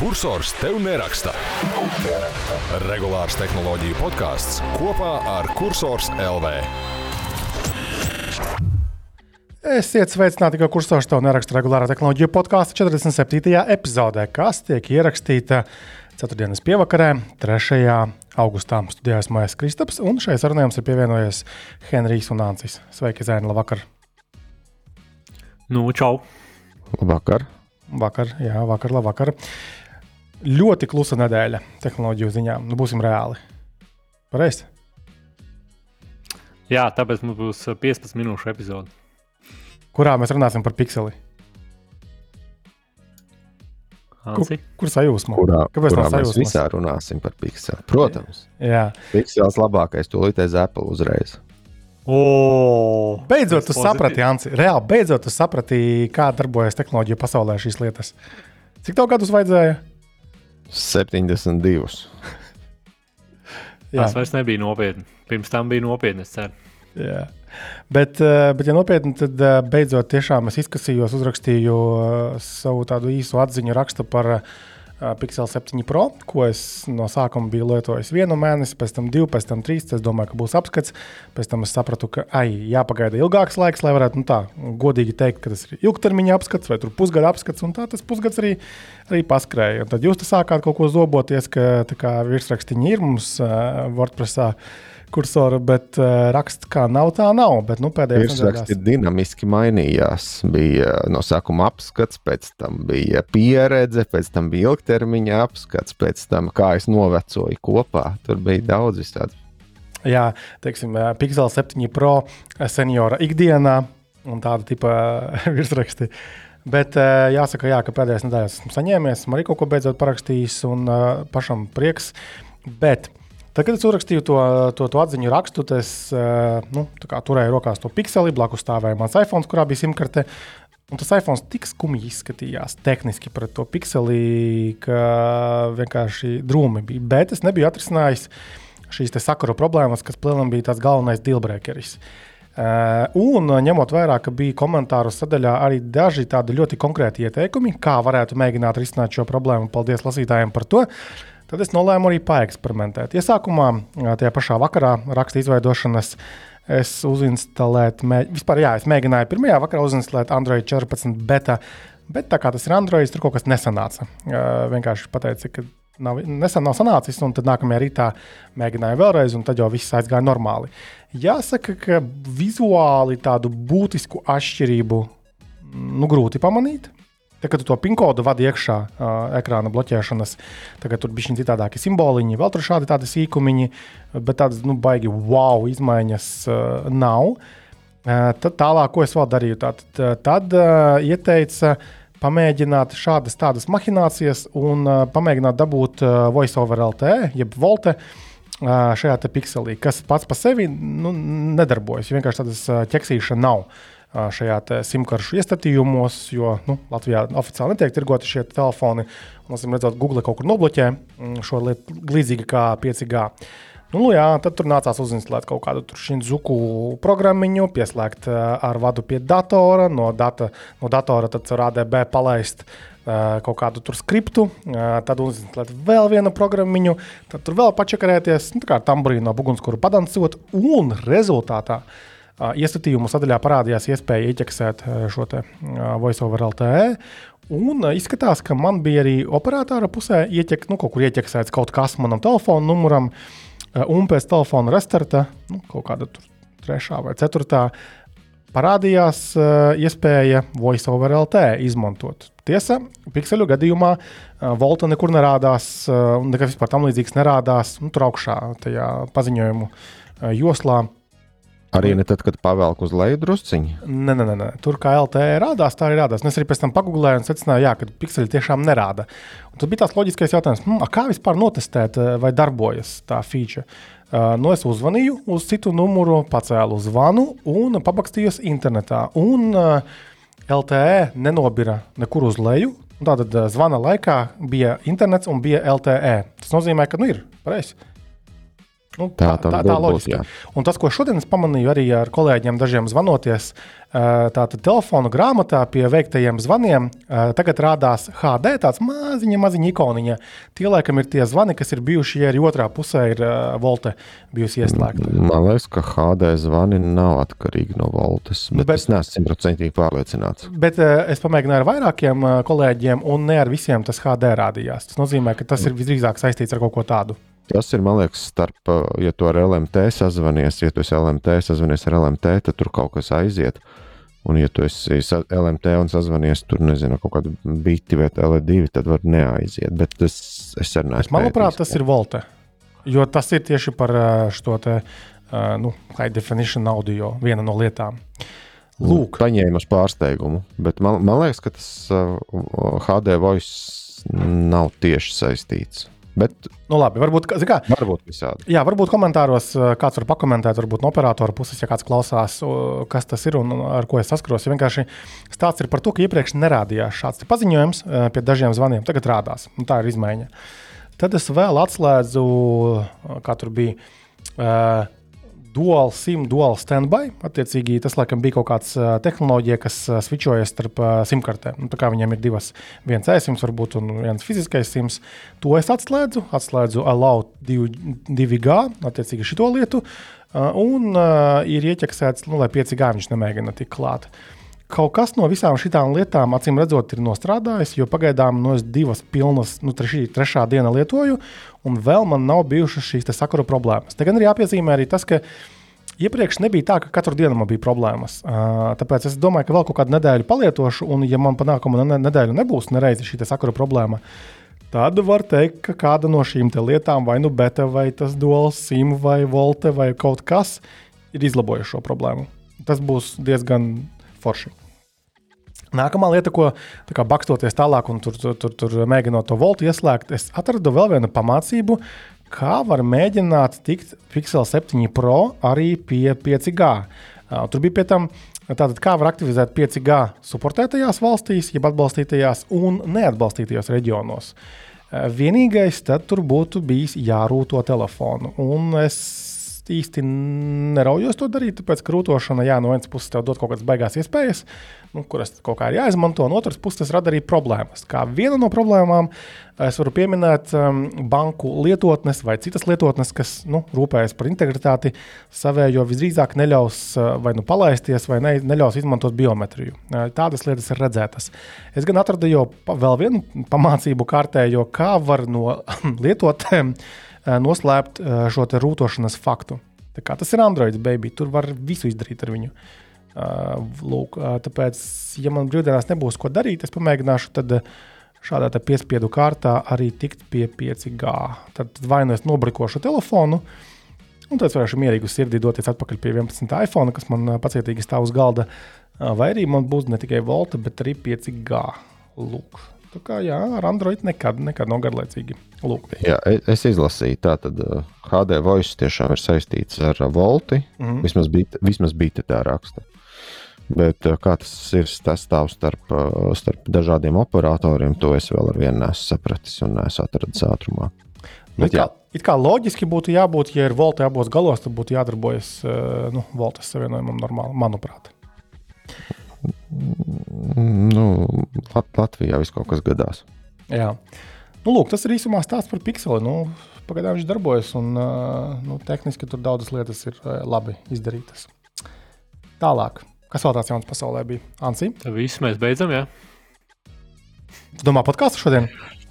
Cursors tev neraksta. Regulārs tehnoloģiju podkāsts kopā ar Cursors LV. Esiet sveicināti, ka kursors tev neraksta regulārā tehnoloģija podkāstu 47. epizodē, kas tiek ierakstīta 4. pievakarē, 3. augustā. Studijā esmu Maijas Kristaps, un šai sarunai mums ir pievienojies Henrijs un Ancis. Sveiki, Zēna, labvakar! Nu, čau! Labvakar! Vakar, jā, vakar, labvakar. Ļoti klusa nedēļa tehnoloģiju ziņā. Nu, būsim reāli. Pareizi. Jā, tāpēc mums būs 15 minūšu epizode. Kurā mēs runāsim par pikseli? Kur, kur sajūsma? Kurā, Kāpēc kurā tā mēs visā runāsim par pikseli? Protams, Jā. piksels labākais, to līdz Apple uzreiz. O, Beidzot, tu Tas saprati, Anci. Reāli, beidzot, tu saprati, kā darbojas tehnoloģija pasaulē šīs lietas. Cik tev gadus vajadzēja? 72. Jā, Tas vairs nebija nopietni. Pirms tam bija nopietni. es ceru. jā. Bet, eh, bet, ja nopietni, tad eh, beidzot tiešām es izkasījos, uzrakstīju eh, savu tādu īsu atziņu rakstu par eh, Pixel 7 Pro, ko es no sākuma biju lietojis vienu mēnesi, pēc tam divu, pēc tam trīs. Es domāju, ka būs apskats. Pēc tam es sapratu, ka ai, jāpagaida ilgāks laiks, lai varētu nu, tā, godīgi teikt, ka tas ir ilgtermiņa apskats vai pusgada apskats. Un tā tas pusgads arī, arī paskrēja. Un tad jūs sākāt kaut ko zoboties, ka virsrakstiņi ir mums uh, WordPressā. Kursora, bet uh, raksts kā nav, tā nav. Bet, nu, Virsraksti dinamiski mainījās. Bija no sākuma apskats, pēc tam bija pieredze, pēc tam bija ilgtermiņa apskats, pēc tam kā es novecoju kopā. Tur bija daudz visādi. Jā, teiksim, eh, Pixel 7 Pro seniora ikdienā un tāda tipa virsraksti. Bet eh, jāsaka, jā, ka pēdējās nedēļas esmu saņēmies, esmu arī kaut ko beidzot parakstījis, un pašam prieks. Bet tad, kad es uzrakstīju to, to, to atziņu rakstu, tad es uh, nu, turēju rokās to pikseli, blakus stāvēja mans iPhone, kurā bija simkarte. Un tas iPhone tik skumji izskatījās tehniski pret to pikseli, ka vienkārši drūmi bija. Bet es nebiju atrisinājis šīs sakaru problēmas, kas plēnam bija tās galvenais dealbreakeris. Uh, un uh, ņemot vērā, ka bija komentāru sadaļā arī daži tādi ļoti konkrēti ieteikumi, kā varētu mēģināt risināt šo problēmu, paldies lasītājiem par to, tad es nolēmu arī paeksperimentēt. Iesākumā, uh, tajā pašā vakarā, raksta izveidošanas, es uzinstalēju, mē... vispār jā, es mēģināju pirmajā vakarā uzinstalēt Android 14 beta, bet tā kā tas ir Android, tur kaut kas nesanāca. Uh, vienkārši pateica, ka nav, nesen nav sanācis, un tad nākamajā rītā mēģināju vēlreiz, un tad jau viss aizgāja normāli. Jāsaka, ka vizuāli tādu būtisku atšķirību nu, grūti pamanīt. Tad, kad tu to pinkodu vadi iekšā uh, ekrāna bloķēšanas, tagad tur bija citādāki simboliņi, vēl tur šādi tādi sīkumiņi, bet tādas nu, baigi wow izmaiņas uh, nav. Uh, tad tālāk, ko es vēl darīju, tad, tad uh, ieteica pamēģināt šādas tādas mahinācijas un uh, pamēģināt dabūt uh, voiceover LTE, jeb volte uh, šajā te pikselī, kas pats par sevi nu, nedarbojas. Vienkārši tādas uh, ķeksīšana nav uh, šajā te simtkaršu iestatījumos, jo nu, Latvijā oficiāli netiek tirgoti šie telefoni. Mēs redzam, Google kaut kur nobloķē mm, šo lietu līdzīgi kā 5G. Nu, jā, tad tur nācās uzinstalēt kaut kādu šīnzuku programmu, pieslēgt uh, ar vadu pie datora, no, data, no datora tad ar ADB palaist uh, kaut kādu tur skriptu, uh, tad uzinstalēt vēl vienu programmu, tad tur vēl pačakarēties, nu, tā kā tamburī no bugunskura padancot, un rezultātā iesatījumu sadaļā parādījās iespēja ieķeksēt šo te voiceover LTE. Un izskatās, ka man bija arī operatora pusē ieķek, nu, kaut ieķeksēts kaut kas manam telefona numuram. Uh, Un pēc telefona restarta, nu, kaut kāda tur trešā vai ceturtā, parādījās uh, iespēja VoiceOver LT izmantot. Tiesa, pikseļu gadījumā uh, Volta nekur nerādās, nekas vispār tam līdzīgs nerādās nu, tur augšā, tajā paziņojumu joslā. Arī ne tad, kad pavelk uz leju drusciņu. Nē, nē, nē, tur kā LTE rādās, tā arī rādās. Un es arī pēc tam pagūlēju un secināju, jā, ka pikseļi tiešām nerāda. Un tad bija tāds loģiskais jautājums, hm, a kā vispār notestēt, eh, vai darbojas tā feature. Uh, nu, es uzvanīju uz citu numuru, pacēlu zvanu un parakstījos internetā. Un uh, LTE nenobira nekur uz leju. Tātad zvana laikā bija internets un bija LTE. Tas nozīmē, ka nu ir pareizi. Nu, Tā tā, tā būt, loģiski. Un tas, ko šodien es pamanīju arī ar kolēģiem, dažiem zvanoties, tātad telefonu grāmatā pie veiktajiem zvaniem, tagad rādās HD, tāds maziņa, maziņa ikoniņa. Tie, laikam, ir tie zvani, kas ir bijuši, ja arī otrā pusē ir volte bijusi ieslēgta. Man liekas, ka HD zvani nav atkarīgi no voltes, bet, Bet- bet es neesmu simtprocentīgi pārliecināts. Bet es pamēģināju ar vairākiem kolēģiem, un ne ar visiem tas HD rādījās. Tas nozīmē, ka tas ir visdrīzāk saistīts ar kaut ko tādu. Tas ir, man liekas, starp, uh, ja tu ar LMT sazvanies, ja tu esi LMT sazvanies ar LMT, tad tur kaut kas aiziet. Un, ja tu esi LMT un sazvanies tur, nezinu, kaut kādu biti vai L2, tad var neaiziet. Bet tas, es arī neesmu. Manuprāt, tas ir volte. Jo tas ir tieši par uh, šo te, uh, nu, high definition audio, viena no lietām. Lūk, Paņēma uz pārsteigumu, bet man, man liekas, ka tas HD voice nav tieši saistīts. Bet nu labi, varbūt, kā, varbūt visādi. Jā, varbūt komentāros kāds var pakomentēt, varbūt no operatora puses, ja kāds klausās, kas tas ir un ar ko es saskaros. Ja vienkārši stāsts ir par to, ka iepriekš nerādījās šāds paziņojums pie dažiem zvaniem, tagad rādās. un Tā ir izmaiņa. Tad es vēl atslēdzu, kā tur bija. Uh, Dual SIM, dual standby. Attiecīgi, tas laikam bija kaut kāda uh, tehnoloģija, kas uh, switchojas starp uh, SIM kartēm. Nu, tā kā viņiem ir divas, viens e-sims, varbūt, un viens fiziskais SIMs. To es atslēdzu, atslēdzu Allow 2G, attiecīgi šo lietu. Uh, un uh, ir ieķeksēts, nu, lai 5G viņš nemēģina tik klāt. Kaut kas no visām šīm lietām, acīm redzot, ir nostrādājis, jo pagaidām no es divas pilnas, nu, trešī, trešā diena lietoju, un vēl man nav bijušas šīs te sakaru problēmas. Te gan ir jāpiezīmē arī tas, ka iepriekš nebija tā, ka katru dienu man bija problēmas. Uh, tāpēc es domāju, ka vēl kaut kādu nedēļu palietošu, un, ja man panākuma ne nedēļu nebūs nereizi šī te sakaru problēma, tad var teikt, ka kāda no šīm lietām, vai nu beta, vai tas dual sim, vai volte, vai kaut kas, ir izlabojuši šo problēmu. Tas būs diezgan forši. Nākamā lieta, ko kā bakstoties tālāk un tur, tur, tur, tur mēģinot to voltu ieslēgt, es atradu vēl vienu pamācību, kā var mēģināt tikt Pixel 7 Pro arī pie 5G. Uh, Tur bija pie tam, tātad, kā var aktivizēt 5G suportētajās valstīs, jeb atbalstītajās un neatbalstītajos reģionos. Vienīgais tad tur būtu bijis jārūto telefonu. Un es īsti neraujos to darīt, tāpēc ka rūtošana, jā, no vienas puses tev dod kaut kādas baigās iespējas, nu, kuras kaut kā ir jāizmanto, no otras puses rada arī problēmas. Kā viena no problēmām es varu pieminēt um, banku lietotnes vai citas lietotnes, kas nu, rūpējas par integritāti savējo visdrīzāk neļaus uh, vai nu palaisties, vai ne, neļaus izmantot biometriju. Uh, Tādas lietas ir redzētas. Es gan atradu jau vēl vienu pamācību kārtējo, kā var no lietotēm noslēpt uh, šo rūtošanas faktu. Tā kā tas ir Android, baby. Tur var visu izdarīt ar viņu. Uh, lūk, tāpēc, ja man brīvdienās nebūs ko darīt, es pamēģināšu tad, šādā piespiedu kārtā arī tikt pie 5G. Tad vai nu es nobrikošu telefonu, un tad es varēšu mierīgi uz sirdī doties atpakaļ pie 11. iPhone, kas man pacietīgi stāv uz galda, vai arī man būs ne tikai Volta, bet arī 5G. Lūk. Tā kā jā, ar Android nekad, nekad nav garlaicīgi. Lūk. Jā, e- es izlasīju, tā tad uh, HD voice tiešām ir saistīts ar uh, volti. Mm. -hmm. Vismaz bija, vismaz bija tā raksta. Bet kā tas ir stāvs starp, starp dažādiem operatoriem, to es vēl ar vienu nesu sapratis un nesu atradis ātrumā. Nu, Bet it, kā, it kā loģiski būtu jābūt, ja ir volta abos galos, tad būtu jādarbojas nu, voltas savienojumam normāli, manuprāt. Nu, Lat Latvijā viss kaut kas gadās. Jā. Nu, lūk, tas ir īsumā stāsts par pikseli. Nu, pagaidām viņš darbojas, un nu, tehniski tur daudzas lietas ir labi izdarītas. Tālāk, kas vēl tāds jauns pasaulē bija? Ansi, Tad viss mēs beidzam, jā. tu domā podkāstu šodien?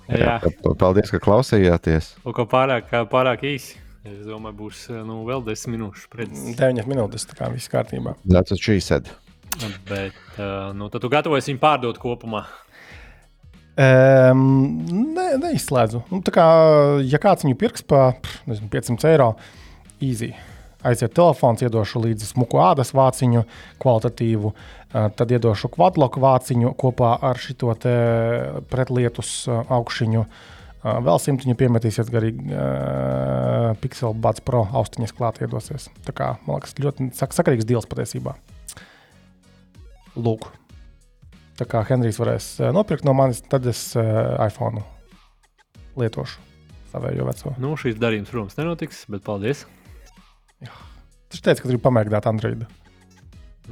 Jā, Pa- Paldies, ka klausījāties. kaut kā pārāk, pārāk īsi. Es domāju, būs nu, vēl desmit minūšu pretī. 9 minūtes, tā kā viss kārtībā. That's what she said. Bet uh, nu, tu gatavojies viņu pārdot kopumā. Um, ne, neizslēdzu. Nu, kā, ja kāds viņu pirks par pff, nezinu, 500 eiro, easy. Aiziet telefons, iedošu līdzi smuku ādas vāciņu, kvalitatīvu, uh, tad iedošu kvadloku vāciņu kopā ar šo pretlietus uh, augšņu. Uh, vēl simtiņu piemetīsies garīgi uh, Pixel Buds Pro austiņas klāt iedosies. Tā kā, man liekas, ļoti sak sakarīgs deals patiesībā. Lūk. Tā kā Henrijs varēs eh, nopirkt no manis, tad es uh, iPhone lietošu savējo veco. Nu, šīs darījums, protams, nenotiks, bet paldies. Viņš teica, ka grib pamēģināt Android.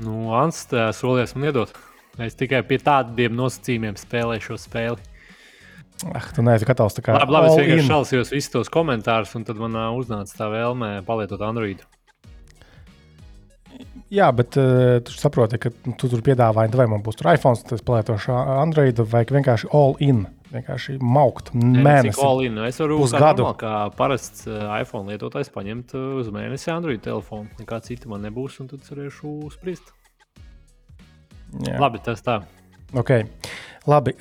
Nu, Ants solies man iedot. Es tikai pie tādiem nosacījumiem spēlēju šo spēli. Ah, tu neesi gatavs tā kā. Labi, labi es vienkārši šausmījos visus tos komentārus, un tad man uh, uznāca tā vēlme palietot Android. Jā, bet uh, tu saproti, ka nu, tu tur piedāvāji, vai man būs tur iPhone, tas palietošu Android, vai vienkārši all in. Vienkārši maukt Mēnesis. mēnesi. All in. Es varu Uz gadu. normāli, kā parasts uh, iPhone lietotājs paņemt uh, uz mēnesi Android telefonu. Nekā cita man nebūs, un tad varēšu spriest. Jā. Labi, tas tā. Okay. Labi,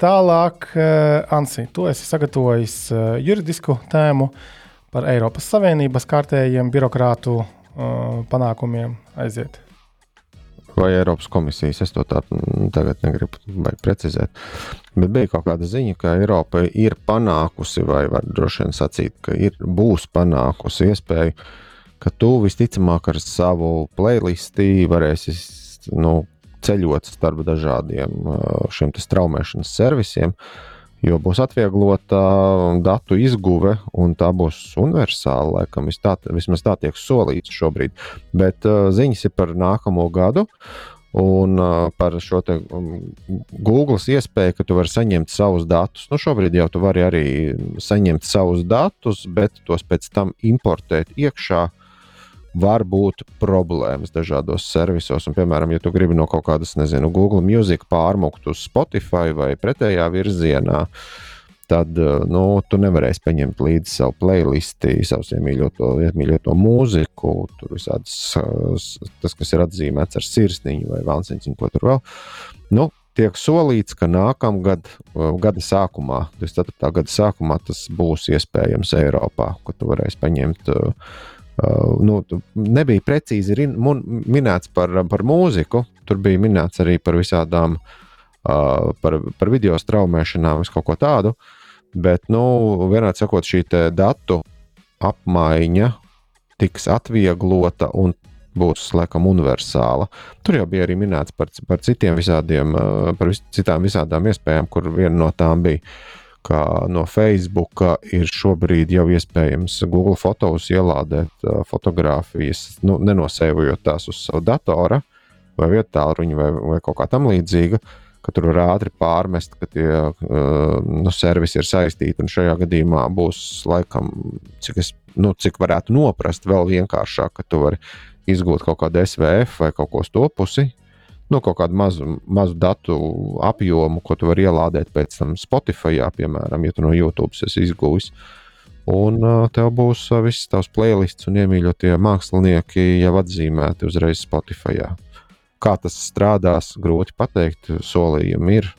tālāk, Ansi, tu esi sagatavojis juridisku tēmu par Eiropas Savienības kārtējiem birokrātu panākumiem aiziet. Vai Eiropas komisijas, es to tā mm, tagad negribu precizēt. Bet bija kaut kāda ziņa, ka Eiropa ir panākusi, vai var droši vien sacīt, ka ir, būs panākusi iespēju, ka tu visticamāk ar savu playlisti varēsi nu, ceļot starp dažādiem uh, šiem straumēšanas servisiem, jo būs atvieglota datu izguve, un tā būs universāla. Laikam, tā, vismaz tā tiek solīts šobrīd. Bet uh, ziņas ir par nākamo gadu. Un uh, par šo te um, Google iespēju, ka tu vari saņemt savus datus. Nu, šobrīd jau tu vari arī saņemt savus datus, bet tos pēc tam importēt iekšā. Var būt problēmas dažādos servisos. Un, piemēram, ja tu gribi no kaut kādas, nezinu, Google Music pārmukt uz Spotify vai pretējā virzienā, tad uh, nu, tu nevarēsi paņemt līdzi savu playlisti, savu iemīļoto, iemīļoto mūziku, tur visādas, s- tas, kas ir atzīmēts ar sirsniņu vai valnciņu, ko tur vēl. Nu, tiek solīts, ka nākamgad, uh, gada sākumā, 24. gada sākumā, tas būs iespējams Eiropā, ka tu varēsi paņemt. Uh, nu, tu- nebija precīzi minēts par, par mūziku, tur bija minēts arī par visādām, uh, par, par video straumēšanām, kaut ko tādu. Bet, nu, vienādi sakot, šī datu apmaiņa tiks atvieglota un būs laikam universāla. Tur jau bija arī minēts par, par citiem visādiem, uh, par vis, citām visādām iespējām, kur viena no tām bija, ka no Facebook ir šobrīd jau iespējams Google fotos ielādēt uh, fotogrāfijas, nu, nenosēvojot tās uz savu datora vai vietāluņu vai, vai kaut kā tam līdzīga. Tur var ātri pārmest, ka tie uh, nu, servisi ir saistīti. Un šajā gadījumā būs laikam, cik, es, nu, cik varētu noprast, vēl vienkāršāk, ka tu vari izgūt kaut kādu SVF vai kaut ko uz to pusi, nu, kaut kādu mazu, mazu datu apjomu, ko tu vari ielādēt pēc tam Spotify, piemēram, ja tu no YouTube esi izguvis. Un uh, tev būs uh, viss tavs playlists un iemīļotie mākslinieki jau atzīmēti uzreiz Spotify. Kā tas strādās, grūti pateikt, solījumi ir.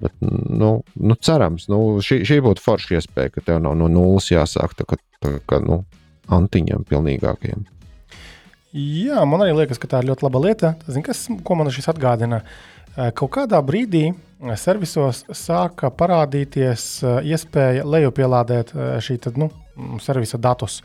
Bet, nu, nu, cerams, nu, šī, šī būtu forša iespēja, ka tev nav no nulles jāsāk tā kā, tā kā nu, antiņam pilnīgākajam. Jā, man arī liekas, ka tā ir ļoti laba lieta. Zini, kas, ko man šis atgādina? Eh, Kaut kādā brīdī eh, servisos sāka parādīties eh, iespēja lejupielādēt šī tad, nu, mm, servisa datus.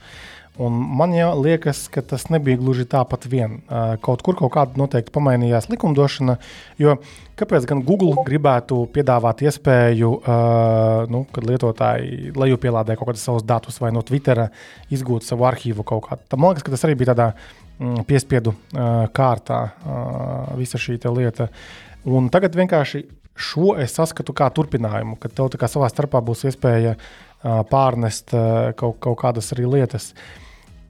Un man liekas, ka tas nebija gluži tāpat vien. Kaut kur kaut kāda noteikti pamainījās likumdošana, jo kāpēc gan Google gribētu piedāvāt iespēju, nu, kad lietotāji lejupielādē kaut kādus savus datus vai no Twittera izgūt savu arhīvu kaut. Tad Man liekas, ka tas arī bija tādā piespiedu uh, kārtā, uh, visa šī lieta. Un tagad vienkārši šo es saskatu kā turpinājumu, kad tev savā starpā būs iespēja uh, pārnest uh, kaut, kaut kādas arī lietas.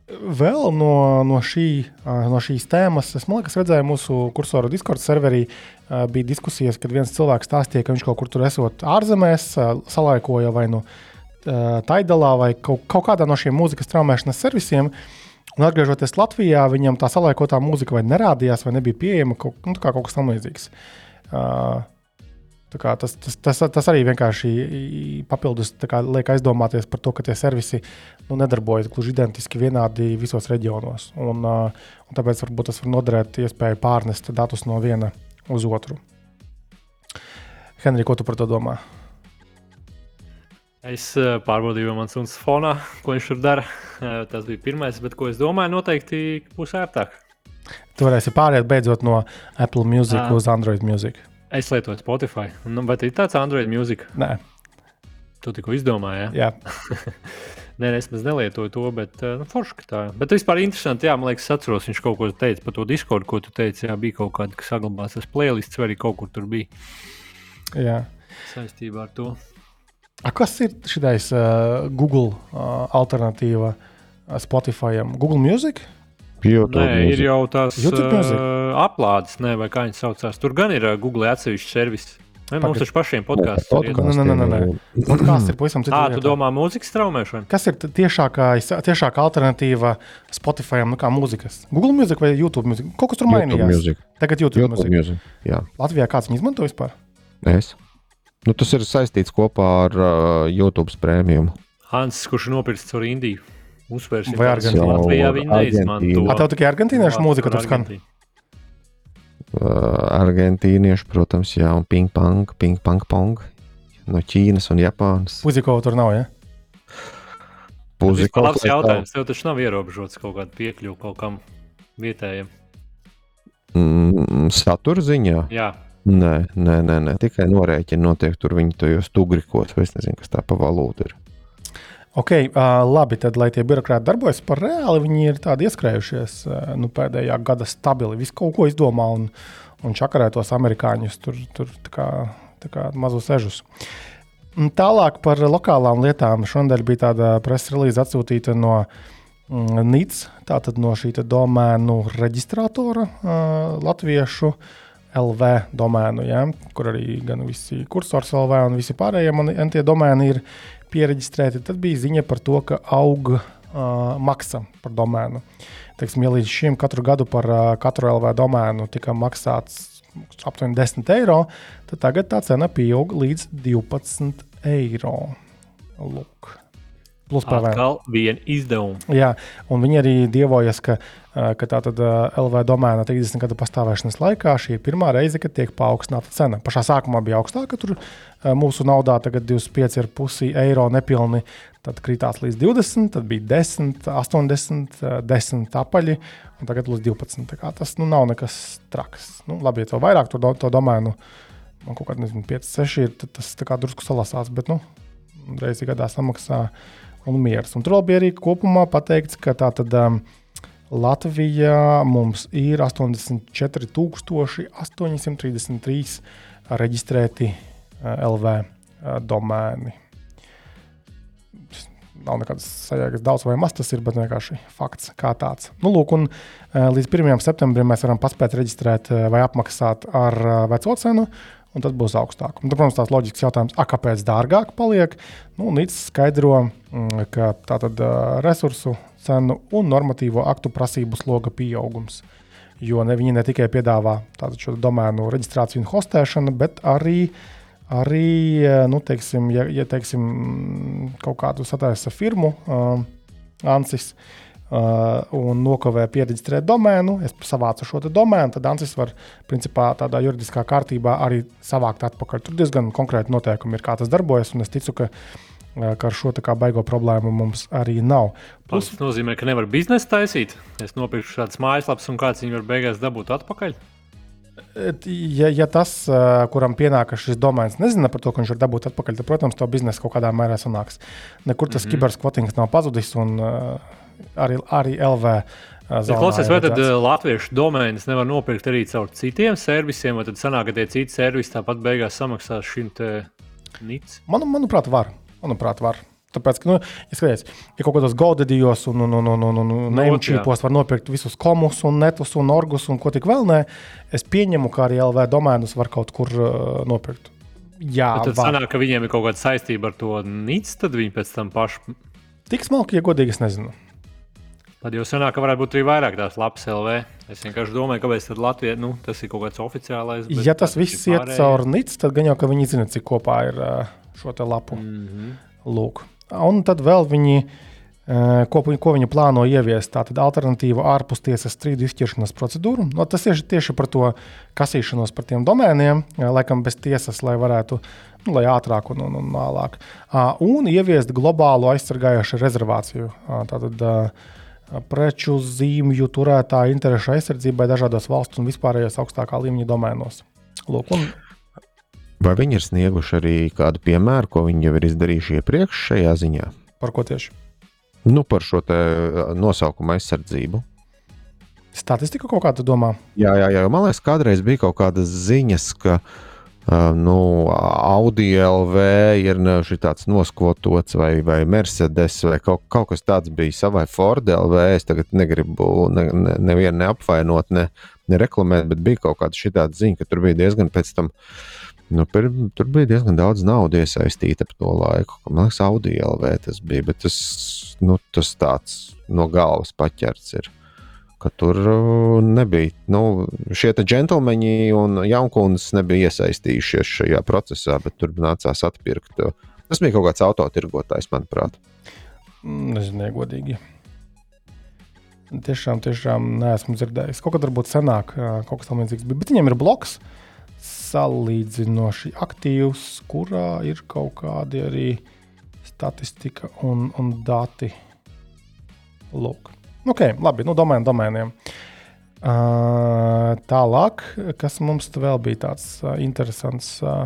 Vēl no, no, šī, uh, no šīs tēmas, es ka redzēju mūsu kursoru Discord serverī, uh, bija diskusijas, kad viens cilvēks stāstīja, ka viņš kaut kur tur esot ārzemēs, uh, salaikoja vai nu uh, Taidalā vai kaut, kaut kādā no šiem mūzikas traumēšanas servisiem. Un atgriežoties Latvijā, viņam tā salaikotā mūzika vai nerādījās, vai nebija pieejama kaut, nu, kā kaut kas tamlīdzīgs. Uh, tas, tas, tas, tas arī vienkārši papildus kā, liek aizdomāties par to, ka tie servisi nu, nedarbojas gluži identiski vienādi visos reģionos. Un, uh, un tāpēc varbūt tas var noderēt iespēju pārnest datus no viena uz otru. Henrij, ko tu par to domā? Es eh, pārbaudīju, vai mans suns fonā, ko viņš tur dara. Eh, Tas bija pirmais, bet ko es domāju, noteikti būs ērtāk. Tu varēsi pāriet beidzot no Apple Music Ā. uz Android Music. Es lietoju Spotify. Nu, tas ir tāds Android mūzika? Nē, Tu tikko izdomāji, ja? jā. Nē, es maz nelietoju to, bet uh, nu, forši, tā. Bet vispār interesanti, jā, man liekas, atceros, viņš kaut ko teica par to Discord, ko tu teici. Jā, bija kaut kāda, kas saglabās tas playlists, vai arī kaut kur tur bija Jā. saistībā ar to. A, kas ir šis uh, Google uh, alternatīva uh, Spotify? Google Music? YouTube Nē, ir mūzika. jau YouTube Music? uh, aplādes, ne, vai kā viņas saucās. Tur gan ir uh, Google atsevišķs servis. Ne, mums taču pašiem podkāstiem ir. Nē, nē, nē, nē. Podkāsts ir pavisam cits. Ā, tu domā mūzikas traumēšanu? Kas ir tiešākais, tiešākā alternatīva Spotify nu, kā mūzikas? Google Music vai YouTube Music? Kaut kas tur YouTube mainījās. Music. Tagad YouTube, YouTube YouTube Music. Music. Jā, Latvijā kāds viņu izmanto vispār? es. Nu, tas ir saistīts kopā ar uh, YouTube prēmiju. Hans, kurš nopirks caur Indiju, uzsvērs, Vai Argentīna? Latvijā viņi neizmanto. A, tev tikai argentīniešu mūzika tur skan. Uh, argentīnieši, protams, jā, un ping-pong, ping-pong, no Ķīnas un Japānas. Puziko tur nav, ja? Puzi Vispār kaut labs tā. jautājums. Tev taču nav ierobežots kaut kāda piekļuva kaut kam vietējam. Mm, satura ziņā? Jā, Nē, nē, nē, nē. tikai norēķini notiek tur viņa tajos tugrikos, vai es nezinu, kas tā pa valūtu ir. Ok, uh, labi, tad, lai tie birokrāti darbojas par reāli, viņi ir tādi ieskrējušies uh, nu, pēdējā gada stabili. Visu kaut ko izdomā un, un čakarē tos amerikāņus, tur, tur tā kā, tā kā mazus ežus. Un Tālāk par lokālām lietām. Šonadēļ bija tāda preses relīze atsūtīta no mm, NICS, tātad no šī domēnu reģistrātora uh, latviešu. LV domēnu, ja, kur arī gan visi kursors LV un visi pārējie man tie domēni ir pieregistrēti. Tad bija ziņa par to, ka aug uh, maksa par domēnu. Teiksim, ja līdz šim katru gadu par uh, katru LV domēnu tika maksāts aptuveni 10 eiro, tad tagad tā cena pieaug līdz 12 eiro. Lūk. Plus PVN. atkal viena izdevuma. Jā, un viņi arī dievojas, ka, ka tā tad LV domēna 30 gadu pastāvēšanas laikā šī ir pirmā reize, kad tiek paaugstināta cena. Pašā sākumā bija augstāka, tur mūsu naudā tagad 25,5 eiro nepilni, tad kritās līdz 20, tad bija 10, 80, ā, 10 apaļi, un tagad līdz 12. Tā kā Tas nu, nav nekas traks. Nu, labi, ja to vairāk to, to domēnu, man kaut nezinu, 5, 6 ir, tad tas drusku salasās, bet nu, reizi gadā samaksā un miers. Un tur bija arī kopumā pateikts, ka tā tad um, Latvijā mums ir 84,833 reģistrēti uh, LV uh, domēni. Nav nekādas sajēgas daudz vai maz tas ir, vienkārši fakts kā tāds. Nu, lūk, un, uh, līdz 1. septembrim mēs varam paspēt reģistrēt vai apmaksāt ar veco cenu, un tas būs augstāk. Un, tad, protams, tās loģisks jautājums, a, kāpēc dārgāk paliek? Nu, Nīcis skaidro, mm, ka tā tad uh, resursu cenu un normatīvo aktu prasību sloga pieaugums. Jo ne, viņi ne tikai piedāvā šo domēnu reģistrāciju un hostēšanu, bet arī, arī nu, teiksim, ja, ja teiksim, kaut kādu sataisa firmu, uh, Ansis, uh, un nokavē pieregistrēt domēnu, es savācu šo domēnu, tad Ansis var principā tādā juridiskā kārtībā arī savākt atpakaļ. Tur diezgan konkrēti noteikumi ir, kā tas darbojas, un es ticu, ka, uh, ka ar šo tā kā baigo problēmu mums arī nav. Tas nozīmē, ka nevar biznesu taisīt. Es nopirku šādas mājaslapas, un kāds viņu var beigās dabūt atpakaļ. Ja, ja tas, kuram pienākas šis domēns, nezina par to, ka viņš var dabūt atpakaļ, tad, protams, to biznesu kaut kādā mērā sanāks. Nekur tas mm -hmm. kiberskvotings nav pazudis, un arī, arī LV. zonā klausies, vai tad latviešu domēnus nevar nopirkt arī caur citiem servisiem, vai tad sanāk, ka tie citi servisi tāpat beigās samaksās šim te nīcam? Manu, manuprāt, var. Manuprāt, var. Tāpēc, ka, nu, ja skaties, ja kaut kādos godadījos un, un, un, un, un, un, un Nu, neimčīpos var nopirkt visus komus un netus un orgus un ko tik vēl nē, es pieņemu, ka arī LV domēnus var kaut kur uh, nopirkt. Jā, Tad var. sanāk, ka viņiem ir kaut kāda saistība ar to nīcu, tad viņi pēc tam paši. Tik smalki, ja godīgi, es nezinu. Tad jau sanāk, ka varētu būt arī vairāk tās lapas LV. Es vienkārši domāju, kāpēc tad Latvija, nu, tas ir kaut kāds oficiālais. Ja tas viss iet caur NICS, tad gan jau ka viņi zina, cik kopā ir šo lapu. Mhm. Lūk. Un tad vēl viņi, ko, ko viņi plāno ieviest, tātad alternatīvu ārpus tiesas strīdu izšķiršanas procedūru. No, tas ir tieši par to kasīšanos par tiem domēniem, laikam bez tiesas, lai varētu, nu, lai ātrāk un, un, un ālāk. Ā, Un ieviest globālu aizsargājošu rezervāciju. Tātad, ā, preču zīmju turētāju interešu aizsardzībai dažādos valstu un vispārējos augstākā līmeņa domēnos. Lūk, un Vai viņi ir snieguši arī kādu piemēru, ko viņi jau ir izdarījuši iepriekš šajā ziņā? par ko tieši? Nu, par šo nosaukumu aizsardzību. Statistika kaut kāda domā? Jā, jā, jā. Man liekas, kādreiz bija kaut kādas ziņas, ka uh, nu, Audi LV ir tāds noskvotots, vai, vai Mercedes, vai kaut, kaut kas tāds bija savai Ford LV. Es tagad negribu ne, ne, nevienu neapvainot, ne, ne reklamēt, bet bija kaut kāda šī tāda ziņa, ka tur bija diezgan pēc tam. Nu, pir, tur bija diezgan daudz naudas iesaistīta ap to laiku. Man liekas, Audi LV tas bija, bet tas, nu, tas tāds no galvas paķerts ir ka tur uh, nebija. Nu, šie džentlmeņi un jaunkundas nebija iesaistījušies šajā procesā, bet tur nācās atpirkt. Tas bija kaut kāds autotirgotājs, manuprāt. Mm, nezinu, godīgi. Tiešām, tiešām neesmu dzirdējis. Kaut kad varbūt senāk kaut kas tamlīdzīgs bija. Bet viņiem ir bloks salīdzinoši aktīvs, kurā ir kaut kādi arī statistika un, un dati. Lūk. Ok, labi, nu, domēni, domēniem. Uh, tālāk, kas mums vēl bija tāds uh, interesants. Uh,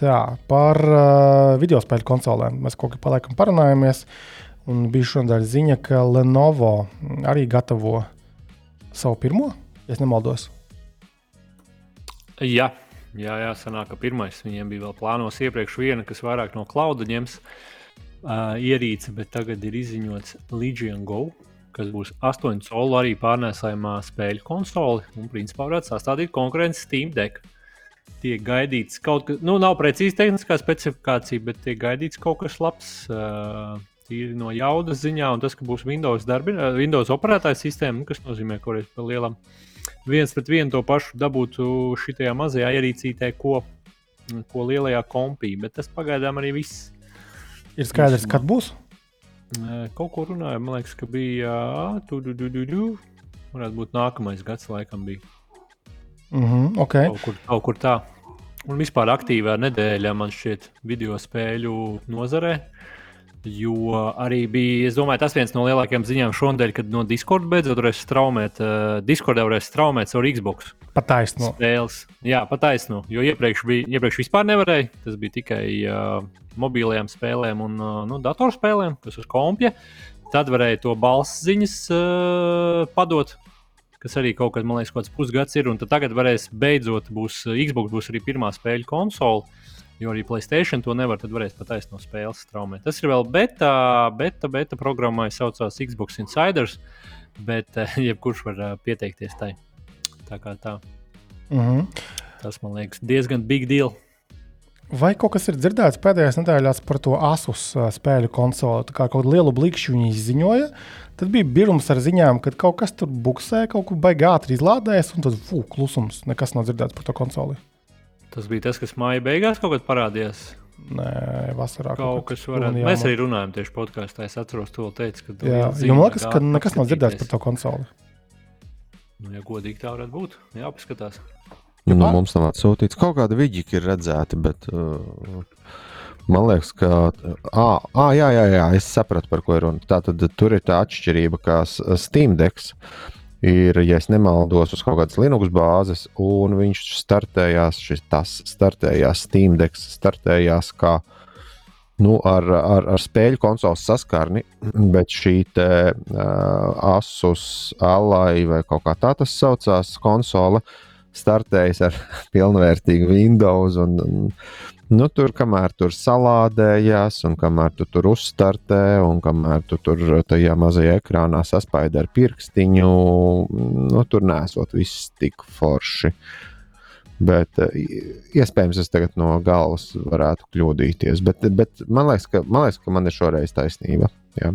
tā, par uh, video spēļu konsolēm mēs kaut kā paliekam parunājamies. Un bija šodien ziņa, ka Lenovo arī gatavo savu pirmo, ja nemaldos. Jā, jā, jā sanāk, ka pirmais viņiem bija vēl plānos iepriekš viena, kas vairāk no klauda ņems. Uh, uh, ierīce, bet tagad ir izziņots Legion Go, kas būs 8 soli arī pārnēsājumā spēļu konsoli un principā varētu sastādīt konkurences Steam Deck. Tiek gaidīts kaut kas, nu, nav precīzi tehniskā specifikācija, bet tiek gaidīts kaut kas labs. Uh, Tīri no jaudas ziņā, un tas, ka būs Windows, darbi, Windows operētāja sistēma, nu, kas nozīmē, ka varēs par lielam viens pret vienu to pašu dabūtu šajā mazajā ierīcītē, ko, ko lielajā kompī. Bet tas pagaidām arī viss. Ir skaidrs, kad būs. Kaut ko runāja, man liekas, ka bija. Tu, tu, tu, tu, tu. Varētu būt nākamais gads, laikam, bija. Mm -hmm, okay. kaut, kur, kaut kur tā. Un vispār aktīvā nedēļā man šķiet video spēļu nozarē. Jo arī bija, es domāju, tas viens no lielākajiem ziņām šonadēļ, kad no Discord beidzot varēs straumēt, uh, Discordā varēs straumēt savu Xbox. Pataisno. Spēles. Jā, pataisno. Jo iepriekš, bija, iepriekš vispār nevarēja. Tas bija tikai uh, mobilajām spēlēm un uh, nu, datorspēlēm, kas uz kompja. Tad varēja to balss ziņas uh, padot, kas arī kaut kad, man liekas, kaut kāds pusgads ir. Un tagad varēs beidzot, būs Xbox būs arī pirmā spēļu konsole. Jo arī Placēta to nevar, tad varēs pataisnot no spēles straumēt. Tas ir vēl beta, beta, beta programmai saucās Xbox Insiders, bet uh, jebkurš var uh, pieteikties tai. Tā kā tā. Mm -hmm. Tas man liekas diezgan big deal. Vai kaut kas ir dzirdēts pēdējās nedēļās par to asus spēļu konsoli? Kā kaut kādu lielu blikšķi viņi izziņoja, tad bija birums ar ziņām, ka kaut kas tur buksē, kaut kur baigā ātri izlādējas, un tad fū, klusums. Nekas nav dzirdēts par to konsoli. Tas bija tas, kas māja beigās kaut kad parādījās. Nē, vasarā kaut, kaut kas varētu būt. Mēs arī runājam tieši podkāstā. Es atceros, to teicu, ka. Jā, jo man liekas, ka nekas nav dzirdēts par to konsoli. Nu, ja godīgi tā varētu būt, jāpaskatās. Nu, nu, mums nav atsūtīts kaut kāda vidīka, ir redzēta, bet uh, man liekas, ka. Ah, ah, jā, jā, jā, es sapratu, par ko ir runa. Tātad tur ir tā atšķirība, ka Steam Decks ir, ja nemaldos, uz kaut kādas Linux bāzes, un viņš startējās, šis tas startējās, Steam Decks startējās kā. Nu, ar, ar, ar spēļu konsoles saskarni, bet šī te, uh, Asus Ally vai kaut kā tā tas saucās, konsole startējis ar pilnvērtīgu Windows. Un, un, nu, tur, kamēr tur salādējās, un kamēr tu tur uzstartē, un kamēr tu tur tajā mazajā ekrānā saspaidi ar pirkstiņu, nu, tur nesot viss tik forši. Bet iespējams, es tagad no galvas varētu kļūdīties. Bet, bet man, liekas, ka, man liekas, ka man ir šoreiz taisnība. Jā.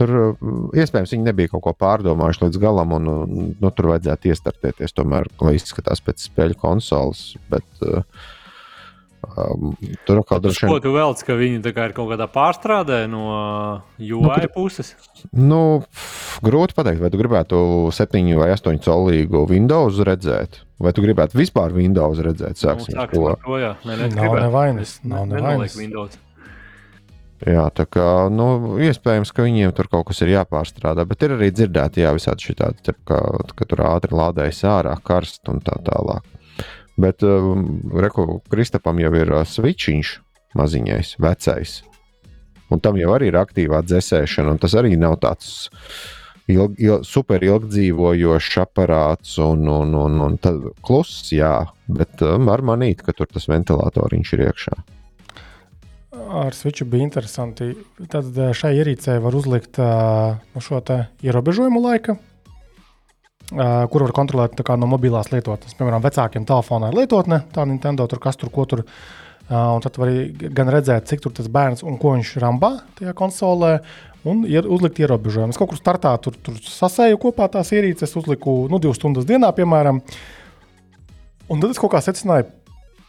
Tur mm, iespējams viņi nebija kaut ko pārdomājuši līdz galam, un nu, tur vajadzētu iestartēties, tomēr, lai izskatās pēc spēļu konsoles. Bet, uh, Um, tur kaut kādā veidā. Ko tu vēlaties, ka viņi ir kaut kādā pārstrādē no UI nu, puses? Nu, grūti pateikt, vai tu gribētu 7 vai 8 colīgu Windows redzēt, vai tu gribētu vispār Windows redzēt. Sāksim, nu, sāksim ar to, jā. Nē, ne, nav nevainas. Nav nevainas. Windows. Jā, tā kā nu, iespējams, ka viņiem tur kaut kas ir jāpārstrādā, bet ir arī dzirdēti, jā, visādi šitādi, ka, ka tur ātri lādējas ārā, karst un tā tālāk. Bet uh, Reku Kristapam jau ir uh, switchiņš maziņais, vecais. Un tam jau arī ir aktīvā dzēsēšana, un tas arī nav tāds ilg, ilg, super ilgdzīvojošs aparāts un, un, un, un kluss, jā, bet um, var manīt, ka tur tas ventilatoriņš ir iekšā. Ar switchu bija interesanti. Tad uh, šai ierīcei var uzlikt uh, šo ierobežojumu laika, kur var kontrolēt no mobilās lietotnes. Piemēram, vecākiem telefonā ir lietotne, tā Nintendo tur kas tur ko tur. Uh, un tad var gan redzēt, cik tas bērns un ko viņš rambā tajā konsolē, un ir uzlikt ierobežojumus. Kaut kur startā tur, tur sasēju kopā tās ierīces, uzliku nu, divas stundas dienā, piemēram. Un tad es kaut kā secināju,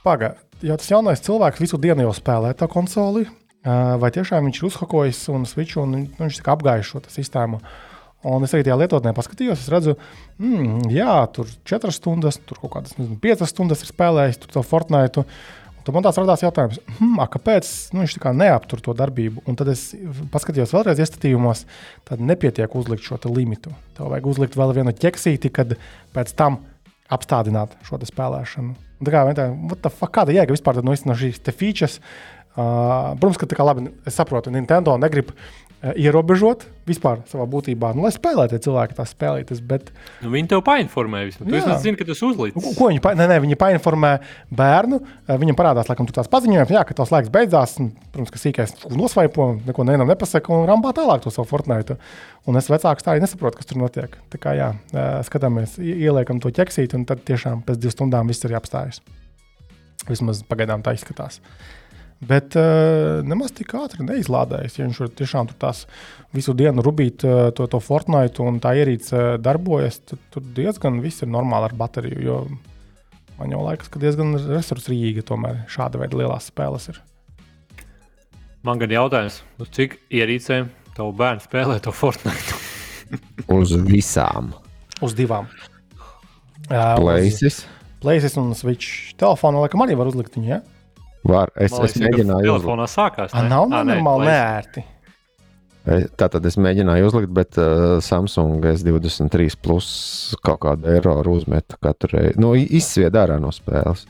pagaidi, ja tas jaunais cilvēks visu dienu jau spēlē tā konsoli, vai tiešām viņš ir uzhakojis un switch, un nu, viņš apgājis šo sistēmu. Un es arī tajā lietotnē paskatījos, es redzu, mm, jā, tur 4 stundas, tur kaut kādas 5 stundas ir spēlējis, to Fortnite. Tad man tāds radās jautājums, hmm, kāpēc nu, viņš neaptur to darbību. Un tad es paskatījos vēlreiz iestatījumos, tad nepietiek uzlikt šo limitu. Tev vajag uzlikt vēl vienu ķeksīti, kad pēc tam apstādināt šo spēlēšanu. Un tā kā vienkārši, kāda jēga vispār no, no šīs features? Uh, protams, ka tā kā labi, es saprotu, Nintendo negrib ierobežot vispār savā būtībā. Nu, lai spēlētu cilvēki tās spēlītas. Bet... Nu, viņi tev painformē vismaz. Tu jau zini, ka tas uzlicis. Ko viņi, pa... nē, nē, viņi painformē bērnu. Viņam parādās, laikam, tāds paziņojums, jā, ka tas laiks beidzās. Un, protams, ka sīkais nosvaipo, neko nevienam nepasaka un rambā tālāk to savu Fortnite. Un es vecāks tā arī nesaprotu, kas tur notiek. Tā kā jā, skatāmies, ieliekam to ķeksīti, un tad tiešām pēc divām stundām viss ir jāapstājas. Vismaz pagaidām tā izskatās. Bet uh, nemaz tik ātri neizlādējas. Ja viņš tur tiešām tur tās visu dienu rubīt uh, to, to Fortnite un tā ierīce darbojas, tad tur diezgan viss ir normāli ar bateriju. Jo man jau liekas, ka diezgan resursīga tomēr šāda veida lielās spēles ir. Man gan jautājums, uz cik ierīcēm tavu bērnu spēlē to Fortnite? uz visām. Uz divām. Uh, Places. Places un Switch telefonu laikam arī var uzlikt viņu. Ja? Var. Es, liekas, es mēģināju. Telefonā sākās. Ne? Nav A, normāli neērti. Tā tad es mēģināju uzlikt, bet uh, Samsung S23 plus kaut kādu eroru uzmeta katru reizi. Nu, izsvied ārā no spēles.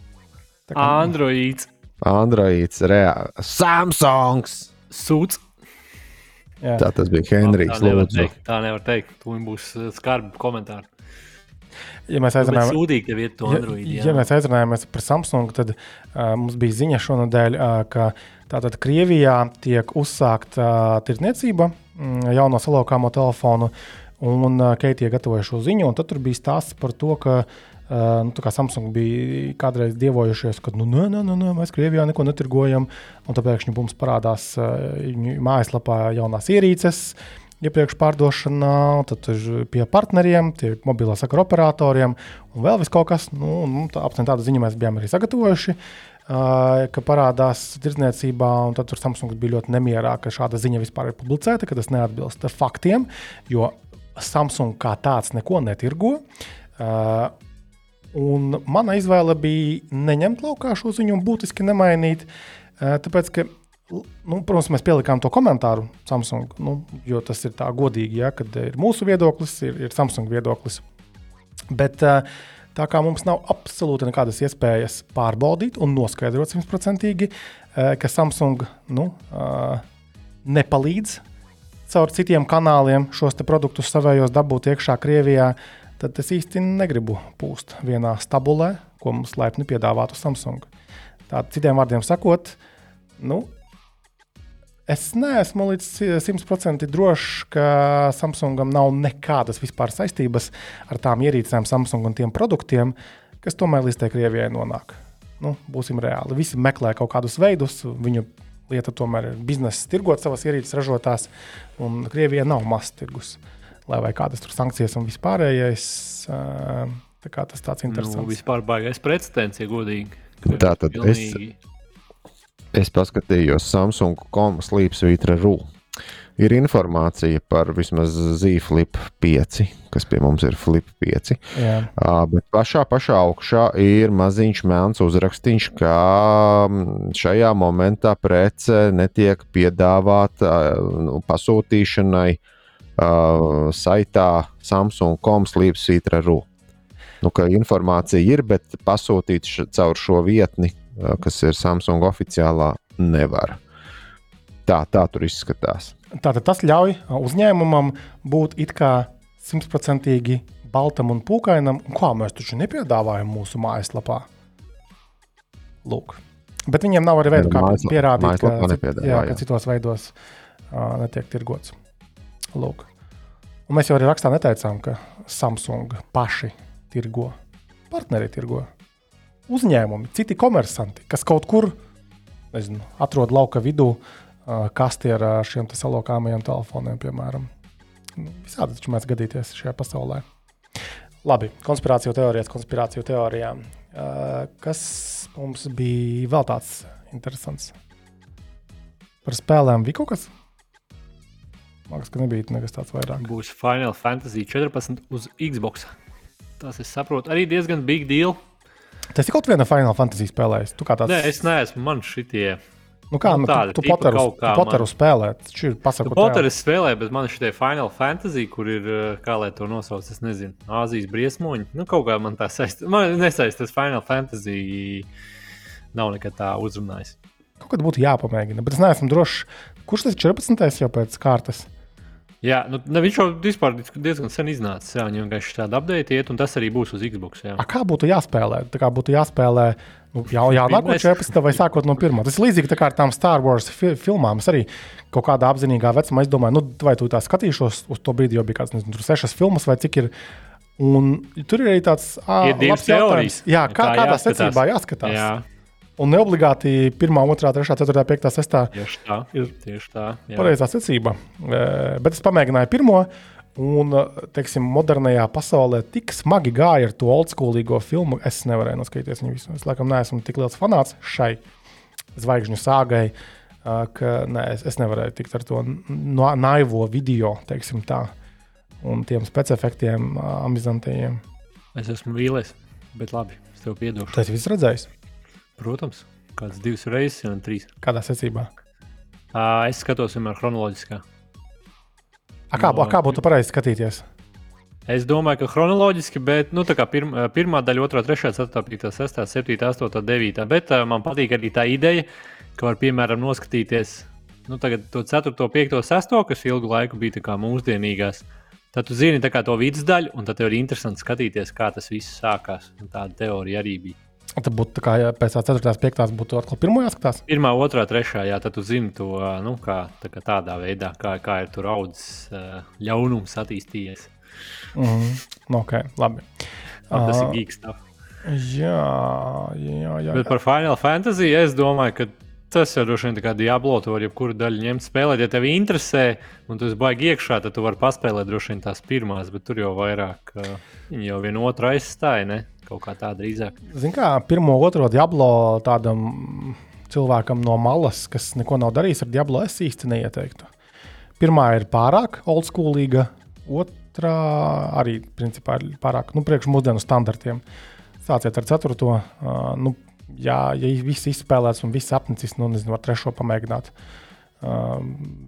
Tā kā Androids. Androids, reāli. Samsungs! Sūds. Jā. Tā tas bija Henrijs. Tā nevar teikt. Tā nevar teikt. Tur būs skarbi komentāri. Ja mēs aizrunājam, sūdīgi, Android, ja, ja mēs aizrunājamies par Samsung, tad uh, mums bija ziņa šonadēļ, uh, ka tātad Krievijā tiek uzsākta uh, tirdzniecība mm, jauno salokāmo telefonu, un uh, Keitija gatavoja šo ziņu, un tad tur bija stāsts par to, ka Uh, nu, Samsung bija kādreiz dievojušies, ka nu, nē, nē, nē, mēs Krievijā neko netirgojam. Un tāpēc mums parādās uh, mājaslapā jaunās ierīces, iepriekš pārdošanā, tad pie partneriem, tie mobilā sakra operatoriem un vēl kaut kas. Nu, nu, tā, aptuveni tādu ziņu mēs bijām arī sagatavojuši. Uh, ka parādās tirdzniecībā, un tad Samsung bija ļoti nemierā, ka šāda ziņa vispār ir publicēta, ka tas neatbilst faktiem, jo Samsung kā tāds neko netirgo. Uh, un mana izvēle bija neņemt laukā šo ziņu un būtiski nemainīt, tāpēc ka Nu, protams, mēs pielikām to komentāru Samsung, nu, jo tas ir tā godīgi, ja, kad ir mūsu viedoklis, ir, ir Samsung viedoklis. Bet eh, tā kā mums nav absolūti nekādas iespējas pārbaudīt un noskaidrot simtprocentīgi, eh, ka Samsung nu, eh, nepalīdz caur citiem kanāliem šos produktus savējos dabūt iekšā Krievijā, tad es īsti negribu pūst vienā stabulē, ko mums laipni piedāvātu Samsung. Tā, citiem vārdiem sakot, nu, Es neesmu līdz 100% drošs, ka Samsungam nav nekādas vispār saistības ar tām ierīcēm, Samsung un tiem produktiem, kas tomēr līdz Krievijai nonāk. Nu, būsim reāli. Visi meklē kaut kādus veidus, viņu lieta tomēr ir biznesa, tirgot savas ierīces ražotās, un Krievijai nav mazs tirgus. Lai vai kādas tur sankcijas un vispārējais. Tā kā tas tāds interesants. Nu, vispār baigais precedents, ja godīgi. Tā tad pilnīgi... es Es paskatījos Samsung.com slīpsvītra RU. Ir informācija par vismaz Zīflip 5, kas pie mums ir Flip 5. Jā. Uh, bet pašā, pašā augšā ir maziņš melns uzrakstīns, ka šajā momentā prece netiek piedāvāta uh, pasūtīšanai uh, saitā Samsung.com slīpsvītra RU. Nu, informācija ir, bet pasūtīt caur šo vietni kas ir Samsung oficiālā, nevar. Tā, tā tur izskatās. Tātad tas ļauj uzņēmumam būt it kā simtprocentīgi baltam un pūkainam, kā mēs taču nepiedāvājam mūsu mājaslapā. Lūk. Bet viņiem nav arī veidu, kā Mājaslap- pierādīt, ka, jā. ka citos veidos uh, netiek tirgots. Lūk. Un mēs jau arī rakstā neteicām, ka Samsung paši tirgo, partneri tirgo, uzņēmumi, citi komersanti, kas kaut kur nezinu, atrod lauka vidū kasti ar šiem salokāmajiem telefoniem, piemēram. Nu, Visādi taču mēs gadīties šajā pasaulē. Labi, konspirāciju teorijas, konspirāciju teorijām. Kas mums bija vēl tāds interesants? Par spēlēm bija kaut kas? Man liekas, ka nebija nekas tāds vairāk. Būs Final Fantasy 14 uz Xbox. Tas, es saprotu, arī diezgan big deal. Tas ir kaut viena Final Fantasy spēlējis. Tu kā tāds Nē, es neesmu. Man šitie. nu, kā, nu, nu, tāda tu, tu kaut kā tu poteru man- spēlē. Tas ir pasaku. Poteris spēlē, bet man šitie Final Fantasy, kur ir, eh, kā lai to nosauc, es nezinu, Āzijas briesmoņi. Nu, kaut kā man tā saistās. Man nesaistās Final Fantasy. Nav nekad tā uzrunājis. Kaut kad būtu jāpamēģina, bet es neesmu drošs. Kurš tas ir 14. jau pēc kārtas? Jā, nu, ne, viņš jau vispār diezgan sen iznācis. Jā, viņam vienkārši tāda update iet, un tas arī būs uz Xbox. Jā. A, kā būtu jāspēlē? Tā kā būtu jāspēlē nu, jau, jau nākot Pirmais. 14. vai sākot no 1. Tas ir līdzīgi tā kā ar tām Star Wars fi filmām. Es arī kaut kādā apzinīgā vecumā domāju, nu, vai tu tā skatīšos uz to brīdi, jo bija kāds, nezinu, sešas filmas vai cik ir. Un tur ir arī tāds ā, Ir labs jautājums. Jā, kā, Tā kādā jāskatās. secībā jāskatās. jā, Un neobligāti 1, 2, 3, 4, 5, 6 tieši tā. Ir Tieši tā jā. pareizā secībā. Eh, Bet es pamēģināju pirmo, un eh, teiksim, modernajā pasaulē tik smagi gāja ar to oldschoolīgo filmu. Es nevarēju noskatīties viņu visu. Es laikam neesmu tik liels fanāts šai zvaigžņu sāgai, eh, ka ne, es, es nevarēju tikt ar to no, naivo video, teiksim tā, un tiem specifektiem, amizantajiem. Es esmu vīlies, bet labi, es tev piedošu. Tas viss redzējis. Protams, kāds divas reizes, un trīs. Kādā secībā? Uh, es skatos vienmēr chronoloģiskā. A, kā, No, a, kā būtu pareizi skatīties? Es domāju, ka chronoloģiski, bet nu, pirm, pirmā daļa, otrā, trešā, ceturtā, piektā, sestā, septītā, astotā, devītā. Bet uh, man patīk arī tā ideja, ka var piemēram noskatīties nu, to 4, 5, 6, kas ilgu laiku bija mūsdienīgās. Tad tu zini to vidusdaļu, un tad tev ir interesanti skatīties, kā tas viss sākās. Un Tāda teorija arī bija. Tad būtu tā kā ja pēc 4. 5. būtu atkal pirmā jāskatās. Pirmā, otrā, trešā, jā, tad tu zini to nu, kā, tā kā tādā veidā, kā, kā ir tur audzis ļaunums attīstījies. Mm -hmm. okay, labi. Un tas Ā, ir geeks stuff. Jā, jā, jā. Bet par Final Fantasy es domāju, ka tas jau droši vien tā kā Diablo, tu vari jebkuru daļu ņemt, spēlēt. Ja tev interesē, un tu baigi iekšā, tad tu vari paspēlēt droši vien tās pirmās, bet tur jau vairāk uh, viņi jau vienu otru aizstāja, ne? Kaut kā tā drīzāk. Zini, kā pirmo, otro diablo tādam cilvēkam no malas, kas neko nav darījis ar diablo, es īsti neieteiktu. Pirmā ir pārāk oldschoolīga, otrā arī principā ir pārāk nu, priekš mūsdienu standartiem. Sāciet ar ceturto. Uh, nu, jā, ja viss izspēlēts un viss apnicis, nu, nezinu, ar trešo pamēģināt. Uh,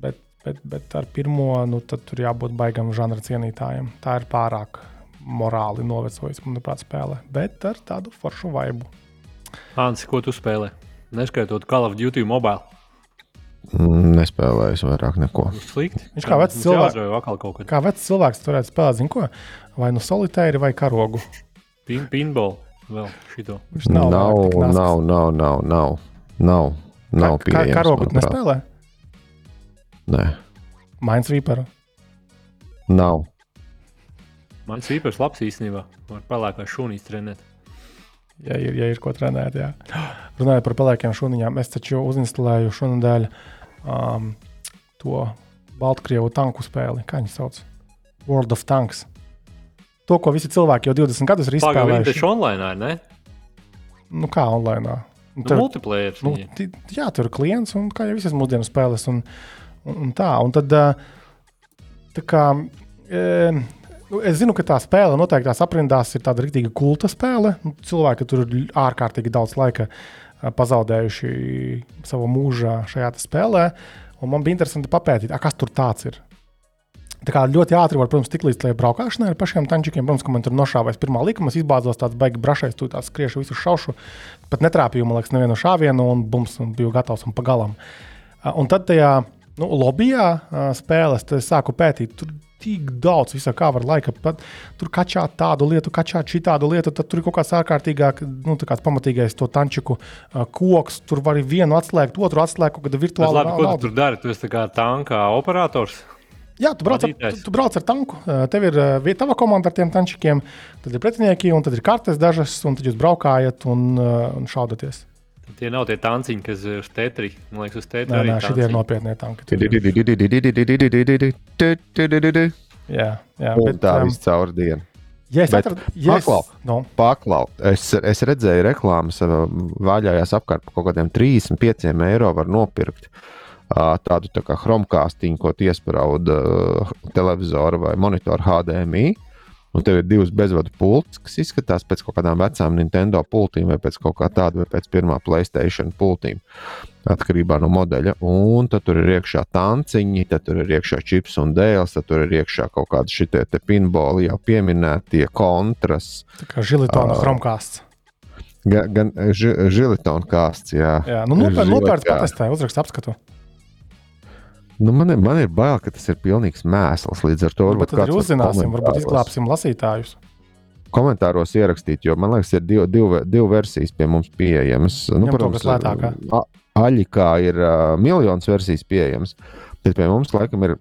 bet, bet, bet ar pirmo, nu, tad tur jābūt baigam žanra cienītājiem. Tā ir pārāk morāli novecojis, manuprāt, spēle. Bet ar tādu foršu vaibu. Ansi, ko tu spēlē? Neskaitot Call of Duty mobile. Mm, Nespēlējis vairāk neko. Tas slikti. Viņš kā vecs cilvēks. Kā vecs cilvēks turētu spēlēt, zinu, ko? Vai nu solitēri, vai karogu. Pin, pinball. Vēl šito. Viņš Nav, nav, nav, nav, nav, nav, nav, nav, Ka- pieejams. Karogu tu manuprāt. nespēlē? Nē, Minesweeper. nav. Mans īpašs labs īstenībā. Var pelēkā šūnīs trenēt. Ja ir, ja ir ko trenēt, jā. Runājot par pelēkiem šūniņām, es taču uzinstalēju šonadēļ um, to Baltkrievu tanku spēli. Kā viņi sauc? World of Tanks. To, ko visi cilvēki jau 20 gadus ir izspēlējuši. taču online, ne? Nu, kā online? Nu, multiplayer. Nu, viņi. ti- jā, tur ir klients un kā jau visas mūsdienu spēles. Un, un, un tā, un tad, tā kā, e, nu, es zinu, ka tā spēle noteiktās aprindās ir tāda rīktīva kulta spēle. Nu, Cilvēki tur ir ārkārtīgi daudz laika ā, pazaudējuši savu mūžā šajā spēlē. Un man bija interesanti papētīt, a, kas tur tāds ir. Tā kā ļoti ātri var, protams, tikt līdz tai braukšanai ar pašiem tančikiem. Protams, ka man tur nošāvais pirmā likuma, izbāzos tāds baigi brašais, tu tās skriešu visu šaušu. Pat netrāpīju, man liekas, nevienu šāvienu un bums, un biju gatavs un pagalam. Un tad tajā nu, lobbyā uh, spēles es sāku pētīt. Tur tik daudz visā kā var laika. Pat, tur kačā tādu lietu, kačā šitādu lietu, tad tur ir kaut kāds ārkārtīgāk, nu, tā kāds pamatīgais to tančiku uh, koks. Tur var vienu atslēgt, otru atslēgt, kaut kāda virtuāla Labi, ko tu tur dari? Tu esi kā tankā operators. Jā, tu brauc, ar, tu, tu brauc ar tanku. Tev ir uh, vie- tava komanda ar tiem tančikiem, tad ir pretinieki, un tad ir kartes dažas, un tad jūs braukājat un, un šaudaties. Tie nav tie tanciņi, kas ir uz tetri. Man liekas, uz tetri Nē, arī nē, šie ir nopietni tanki. Jā, jā, bet, tā um, viss caur dienu. ja es bet atradu, ja es, paklau. nu, Paklau, es, es redzēju, reklāmas uh, vaļājās apkārt par kaut kādiem 35 eiro var nopirkt. ā, Tādu tā kā chromkāstiņu, ko iesprāda uh, televizora vai monitora HDMI. Un tev ir divas bezvadu pults, kas izskatās pēc kaut kādām vecām Nintendo pultīm, vai pēc kaut kā tāda, vai pēc pirmā Playstation pultīm. Atkarībā no modeļa. Un tad tur ir iekšā tanciņi, tad tur ir iekšā čips un dēls, tad tur ir iekšā kaut kādi šitie pinboli jau pieminētie kontras. tā kā žilitona Ā. chromkāsts. Gan, gan ži, žilitona kāsts, jā. Jā, nu, nopērts, patestē, uzrakst apskatu. Nu, man, ir, man ir bail, ka tas ir pilnīgs mēsls. Līdz ar to Varbūt varbūt tad arī uzzināsim, varbūt izglābsim lasītājus. Komentāros ierakstīt, jo man liekas, ir divi, divi, divi versijas pie mums pieejamas. Nu, Ņem kas lētākā. Aļikā ir uh, miljonus versijas pieejamas, bet pie mums laikam ir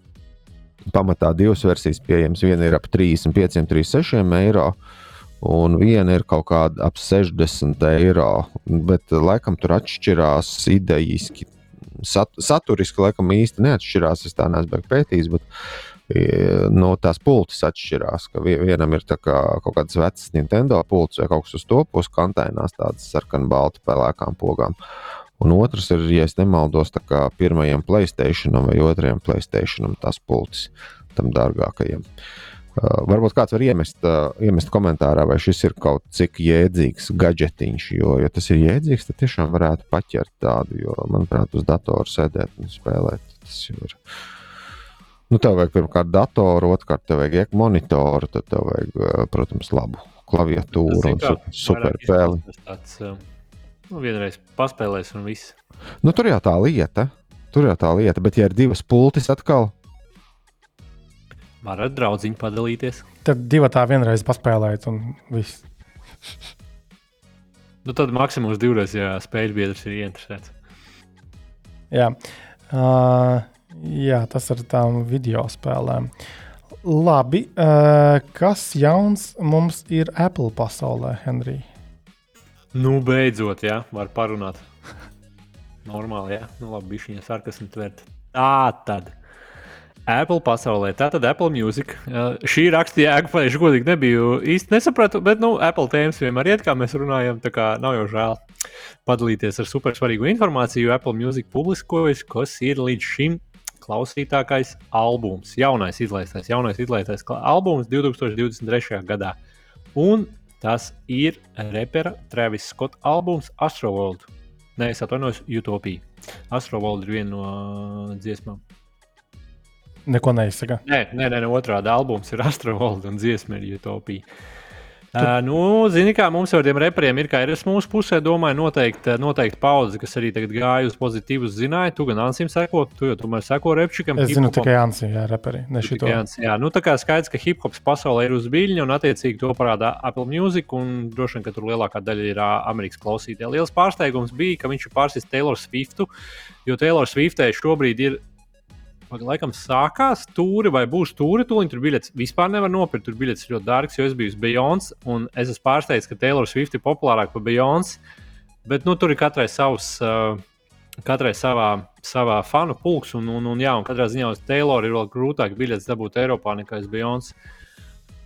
pamatā divas versijas pieejamas. Viena ir ap 35, 36 eiro. Un viena ir kaut kāda ap 60 eiro. Bet laikam tur atšķirās idejiski. Sat, saturiski laikam īsti neatšķirās. Es tā neesmu pētījis. Bet, e, no tās pultes atšķirās. Ka vie- vienam ir kā kaut kāds vecs Nintendo pults vai kaut kas uz to puses, kantainās tādas sarkanas, balti pelēkām pogām. Un otrs ir, ja nemaldos, tā kā pirmajam Placētationam vai otrajam Placētationam tas pults, tam dārgākajam. Uh, varbūt kāds var iemest, uh, iemest komentārā, vai šis ir kaut cik jēdzīgs gadgetiņš. Jo, ja tas ir jēdzīgs, tad tiešām varētu paķert tādu, jo, manuprāt, uz datora sēdēt un spēlēt. Tas jau ir. Nu, tev vajag pirmkārt datoru, otrkārt, tev vajag iek monitoru, tad tev vajag, uh, protams, labu klaviatūru un su- super pēli. Tāds, uh, nu, vienreiz paspēlēs un viss. Nu, tur jau tā lieta. Tur jau tā lieta, bet ja ir divas pultis atkal, Var ar draugu padalīties. Tad divi tā vienreiz paspēlēt, un viss. Nu, tad maksimums divreiz, ja spēļu biedrs ir ieinteresēts. Jā. Uh, jā, tas ar tām video spēlēm. Labi, uh, kas jauns mums ir Apple pasaulē, Henrij? Nu, beidzot, jā, var parunāt. Normāli, jā, nu, labi, bija šī sarkasma tvērta. Tā tad. Apple pasaulē, tā tad Apple Music. Uh, šī rakstīja jēga, pareizi, godīgi nebiju īsti nesapratu, bet, nu, Apple tēmas vienmēr iet, kā mēs runājam, tā kā nav jau žēl padalīties ar super svarīgu informāciju. Apple Music publiskojas, kas ir līdz šim klausītākais albums, jaunais izlaistais, jaunais izlaistais albums 2023. gadā. Un tas ir repera Travis Scott albums Astroworld. Nē, es atvainojos, Utopija. Astroworld ir viena no uh, dziesmām. Neko neizsaka. Nē, nē, nē, otrādi albums ir Astroworld un dziesma ir Utopija. Uh, nu, zini, kā mums ar tiem reperiem ir, kā ir es mūsu pusē, domāju, noteikti, noteikti paudze, kas arī tagad gāja uz pozitīvu, zināja, tu gan Ansim seko, tu jau tomēr seko repčikam. Es zinu tikai Ansi, jā, reperi. Ne šito. Jānis, Jā, nu, tā kā skaidrs, ka hip hops pasaulē ir uz viļņa, un attiecīgi to parāda Apple Music. Un droši vien, ka tur lielākā daļa ir ā, Amerikas klausītāji. Liels pārsteigums bija, ka viņš ir pārsis Taylor Swiftu, jo Taylor Swiftē šobrīd ir. Laikam sākās tūri vai būs tūri. Tūlīt tur biļetes vispār nevar nopirkt. Tur biļetes ir ļoti dārgas, jo es biju uz Beyoncé. Un es esmu pārsteigts, ka Taylor Swift ir populārāk par Beyoncé. Bet nu, tur ir katrai savs. Uh, katrai savā, savā fanu pulks, un, un, un, jā, un katrā ziņā uz Taylor ir vēl grūtāk biļetes dabūt Eiropā nekā uz Beyoncé.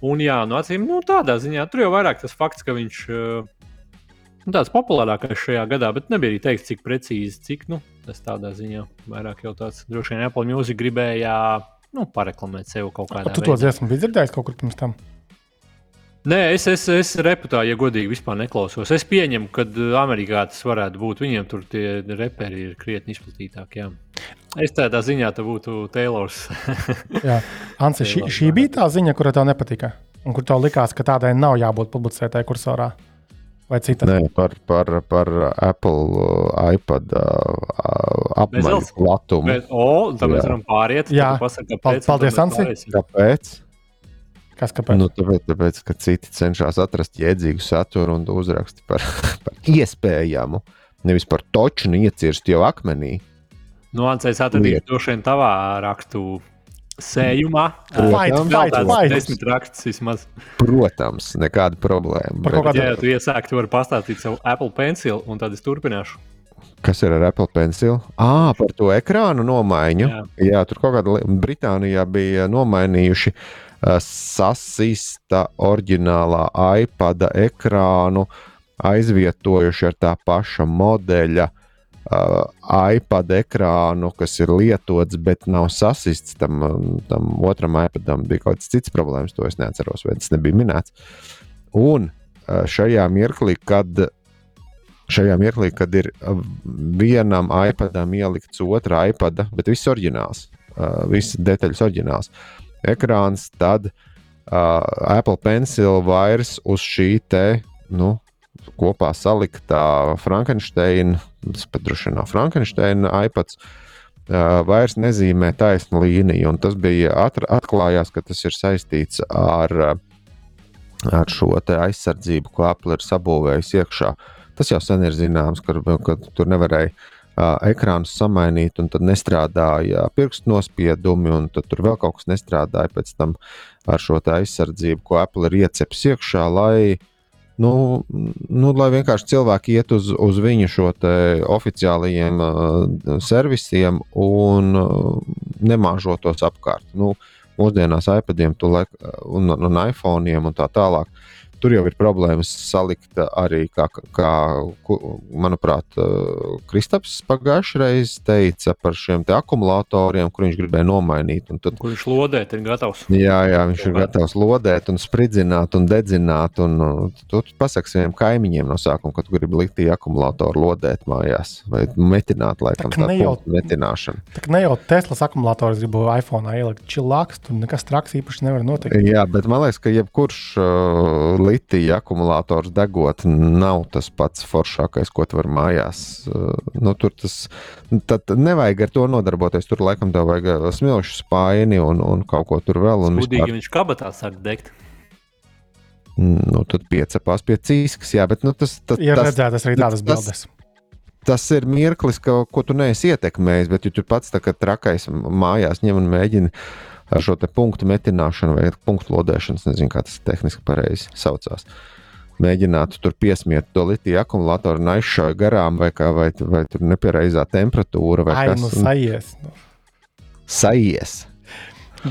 Un, jā, nu, acīm, nu, tādā ziņā tur jau vairāk tas fakts, ka viņš uh, tāds populārākais šajā gadā, bet nebija arī teikts, cik precīzi, cik nu, tas tādā ziņā vairāk jau tāds droši vien Apple Music gribēja nu, pareklamēt sev kaut kādā Tu to dziesmu biji dzirdējis kaut kur pirms tam? Nē, es, es, es reputāju, ja godīgi vispār neklausos. Es pieņemu, ka uh, Amerikā tas varētu būt. Viņiem tur tie reperi ir krietni izplatītāki. Jā. Es tādā ziņā te būtu Taylors. Jā, Ansi, šī, šī bija tā ziņa, kura tev nepatika. Un kur tev likās, ka tādai nav jābūt publicētai kursorā. Vai cita? Nē, par, par, par Apple uh, iPad uh, apmaiņu platumu. Bet, o, tad mēs varam pāriet. Jā. tu Pasaki, kāpēc, paldies, Ansi. Kāpēc? Kas kāpēc? Nu, tāpēc, tāpēc, ka citi cenšas atrast jēdzīgu saturu un uzrakst par, par iespējamu, nevis par točnu iecirst jau akmenī. Nu, Ansēs atradīju Lieta. droši vien tavā rakstu sējumā. Fight, Protams. fight, Tāds fight. desmit raksts vismaz. Protams, nekāda problēma. Par kaut kādu- Ja tu iesāki, tu vari pastāstīt savu Apple Pencil, un tad es turpināšu. Kas ir ar Apple Pencil? Ah, par to ekrānu nomaiņu. Jā. Jā, tur kaut kādā Britānijā bija nomainījuši uh, sasista oriģinālā iPad ekrānu, aizvietojuši ar tā paša modeļa uh, iPad ekrānu, kas ir lietots, bet nav sasists. Tam, tam otram iPadam bija kaut kāds cits problēmas, to es neatceros, vai tas nebija minēts. Un uh, šajā mirklī, kad Šajā mirklī, kad ir uh, vienam iPadam ielikts otrā iPada, bet viss oriģināls, uh, viss detaļas oriģināls, ekrāns, tad uh, Apple Pencil vairs uz šī te, nu, kopā saliktā Frankensteina, nav Frankensteina iPads, vairs nezīmē taisnu līniju. Un tas bija atklājās, ka tas ir saistīts ar, ar šo aizsardzību, ko Apple ir sabūvējusi iekšā. Tas jau sen ir zināms, ka, ka tur nevarēja uh, ekrānus samainīt, un tad nestrādāja pirkstu nospiedumi, un tur vēl kaut kas nestrādāja pēc tam ar šo aizsardzību, ko Apple ir iecepis iekšā, lai, nu, nu, lai vienkārši cilvēki iet uz, uz viņu šo oficiālajiem uh, servisiem un uh, nemāžotos apkārt. Nu, mūsdienās iPadiem laik, un, un iPhone'iem un tā tālāk. Tur jau ir problēmas salikt arī, kā, kā manuprāt, uh, Kristaps pagājušajā reizē teica par šiem te akumulatoriem, kur viņš gribēja nomainīt. un Tad, Kurš lodēt ir gatavs? jā, jā, viņš ir gatavs lodēt, un spridzināt un dedzināt. Un, tu pasaki saviem kaimiņiem no sākuma, ka tu gribi likt tie akumulātori lodēt mājās vai metināt, laikam, tā ne jau- metināšana. Tā ne jau Teslas akumulators gribu iPhone ielikt čilāks, tur nekas traks īpaši nevar notikt. Jā, bet man liekas, ka jebkurš uh, litija akumulators degot nav tas pats foršākais, ko tu vari mājās. Uh, nu, tur tas tad nevajag ar to nodarboties. Tur laikam tev vajag uh, smilšu spāni un, un kaut ko tur vēl. Un Gudīgi vispār, viņš kabatā sāk degt. nu, tad piecepās pie cīskas. Jā, bet nu, tas, tas, Ir tas, redzētas arī tādas tas- bildes. tas ir mirklis, ka, ko tu neesi ietekmējis. Bet, ja tu pats tā kā trakais mājās ņem un mēģini ar šo punktu metināšanu vai punktu lodēšanu, nezinu, kā tas tehniski pareizi saucās. Mēģināt tur piesmiet to litiju akumulātoru un aizšauj garām, vai, kā, vai, vai tur nepiereizā temperatūra, vai Ai, kas nu un sajies. Nu. sajies.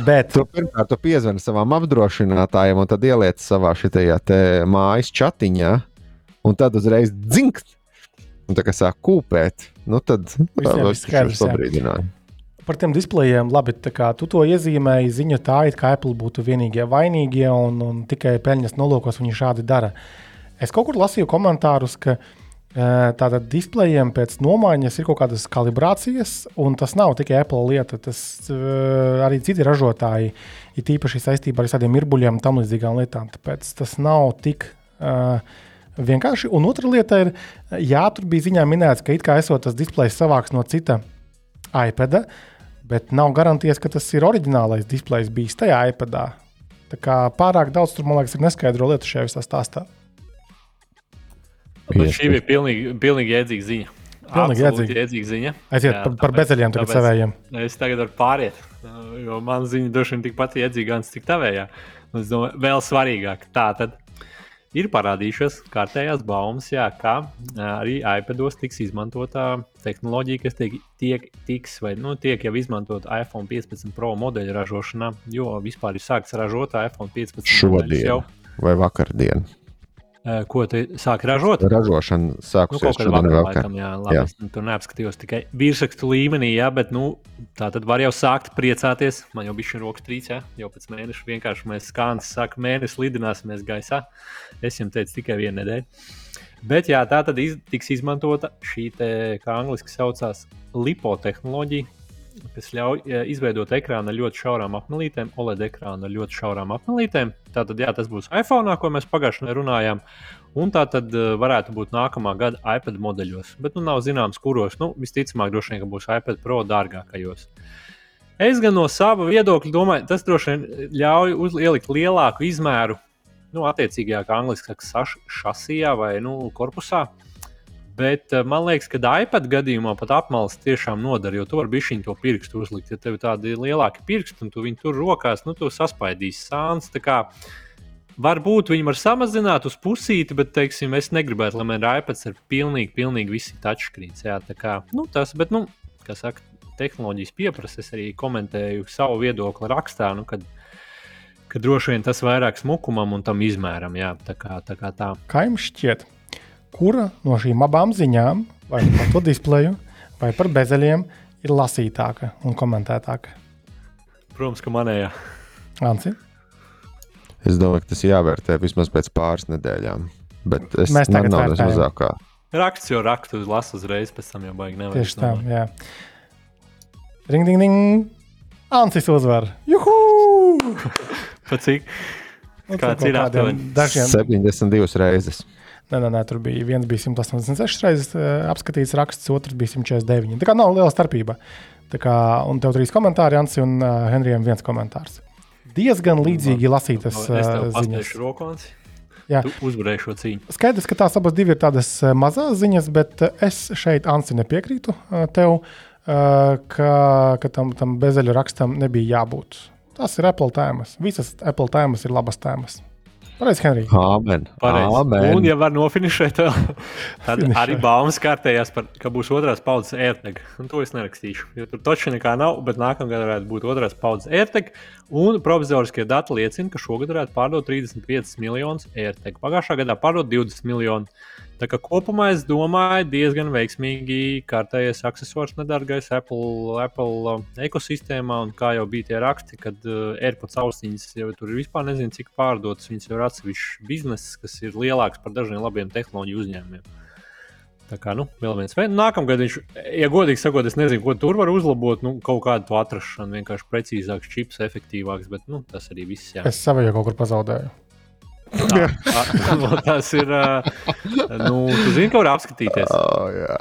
Bet Tu pirmkārt tu piezvani savam apdrošinātājam, un tad ieliec savā šajā mājas chatiņā, un tad uzreiz dzinkt. Un tā kā sāk kūpēt, nu tad tā viss skaidrs. Par tiem displejiem, labi, kā tu to iezīmēji, ziņa tā, it kā Apple būtu vienīgie vainīgie un, un tikai peļņas nolūkos viņi šādi dara. Es kaut kur lasīju komentārus, ka eh, tātad displejiem pēc nomaiņas ir kaut kādas kalibrācijas, un tas nav tikai Apple lieta. Tas eh, arī citi ražotāji ir īpaši saistībā ar tādiem mirbuļiem un tam līdzīgām lietām. Tāpēc tas nav tik. Uh, Vienkārši. Un otra lieta ir, jā, tur bija ziņā minēts, ka it kā esot tas displejs savāks no cita iPada, bet nav garantijas, ka tas ir oriģinālais displejs bijis tajā iPadā. Tā kā pārāk daudz tur, man liekas, ir neskaidro lietu šajā visā stāstā. Bet šī bija pilnīgi, pilnīgi jēdzīga ziņa. Pilnīgi Absolūti jēdzīga ziņa. Aiziet Jā, par, par bezeļiem, tagad tāpēc savējiem. Es tagad varu pāriet, jo man ziņa droši vien tikpat iedzīga, cik tavējā. Es domāju, vēl svarīgāk, tā tad ir parādījušās kārtējās baumas, jā, ka arī iPados tiks izmantota tehnoloģija, kas tiek, tiek, tiks, vai, nu, tiek jau izmantota iPhone 15 Pro modeļa ražošanā, jo vispār ir sākts ražot iPhone 15 modeļus Šodien jau. vai vakardien. Ā, Ko te sāk ražot? Ražošana Nu, jā, labi, Jā. jā. Es tur neapskatījos tikai virsrakstu līmenī, jā, bet nu, tā tad var jau sākt priecāties. Man jau bija šī rokas trīs, jā, jau pēc mēneša vienkārši mēs skāns sākam mēnesi lidināsimies gaisā. Es jums teicu tikai vienu nedēļu. Bet jā, tā tad iz, tiks izmantota šī, te, kā angliski saucās, lipo tehnoloģija. Kas ļauj uh, izveidot ekrānu ar ļoti šaurām apmelītēm, OLED ekrānu ar ļoti šaurām apmelītēm. Tātad, jā, tas būs iPhone, ko mēs pagājušajā gadā runājām. Un tā tad uh, varētu būt nākamā gada iPad modeļos. Bet nu, nav zināms, kuros. Nu, visticamāk, droši vien, ka būs iPad Pro dārgākajos. Es gan no sava viedokļa domāju, tas droši vien ļauj uzliekt lielāku izmēru, nu, attiecīgajā, kā angliski saka, šasijā vai nu, korpusā. Bet uh, man liekas, ka iPad gadījumā pat apmales tiešām nodara, jo tu vari bišķiņu to pirkstu uzlikt. Ja tev ir tādi lielāki pirksti un tu viņu tur rokās, nu, tu saspaidīsi sāns. Varbūt viņi var samazināt uz pusīti, bet, teiksim, es negribētu, lai man ir iPads ar pilnīgi, pilnīgi visi touchscreens. Jā, tā kā nu, tas, bet, nu, kā saka, tehnoloģijas pieprasa, es arī komentēju savu viedokli rakstā, nu, kad, kad droši vien tas vairāk smukumam un tam izmēram. Jā, tā kā, tā kā tā. Kā jums šķiet? Kura no šīm abām ziņām, vai par to displeju, vai par bezeļiem, ir lasītāka un komentētāka? Protams, ka manējā. Anci? Es domāju, ka tas jāvērtē vismaz pēc pāris nedēļām. Bet es Mēs tagad nav vērtējam. mazākā. Raksts jau rakstu lasu uzreiz, pēc tam jau baigi nevar. Tieši tā, jā. Ring, ding, ding. Ancis uzvar. Juhu! Pa cik? Nu, Kāds ir aptuveni? Dažiem, 72 reizes. Nē, nē, nē, tur bija viens bija 186 reizes uh, apskatīts raksts, otrs bija 149. Tā kā nav liela starpība. Tā kā, un tev trīs komentāri, Anci, un uh, Henrijam viens komentārs. Diezgan līdzīgi lasītas uh, ziņas. rokons. Jā. Tu uzvarēji šo cīņu. Skaidrs, ka tās abas ir tādas mazas ziņas, bet es šeit, Ansi, nepiekrītu tev, ka, ka tam, tam bezeļu rakstam nebija jābūt. Tas ir Apple tēmas. Visas Apple tēmas ir labas tēmas. Pareizi, Henrij. Amen. Pareizi. Amen. Un, ja var nofinišēt, vēl, tad Finišē. arī baumas kārtējās, par, ka būs otrās paudzes AirTag. Un to es nerakstīšu. Jo tur taču nekā nav, bet nākamgad varētu būt otrās paudzes AirTag. Un provizoriskie dati liecina, ka šogad varētu pārdot 35 miljonus AirTag. Pagājušā gadā pārdot 20 miljonus. Tā kā kopumā es domāju, diezgan veiksmīgi kārtējais accessors nedārgais Apple, Apple uh, ekosistēmā. Un kā jau bija tie raksti, kad uh, AirPods austiņas jau tur ir vispār nezinu, cik pārdotas. Viņas jau ir atsevišķs bizness, kas ir lielāks par dažiem labiem tehnoloģiju uzņēmumiem. Tā kā, nu, vēl viens. Nākamgad viņš, ja godīgi sakot, es nezinu, ko tur var uzlabot. Nu, kaut kādu to atrašanu, vienkārši precīzāks, čips, efektīvāks, bet nu, tas arī viss. Jā. Es savu jau kaut kur pazaudēju. Tā, tā, nu, tas ir. Nu, tu zini, ka var apskatīties. Oh, jā.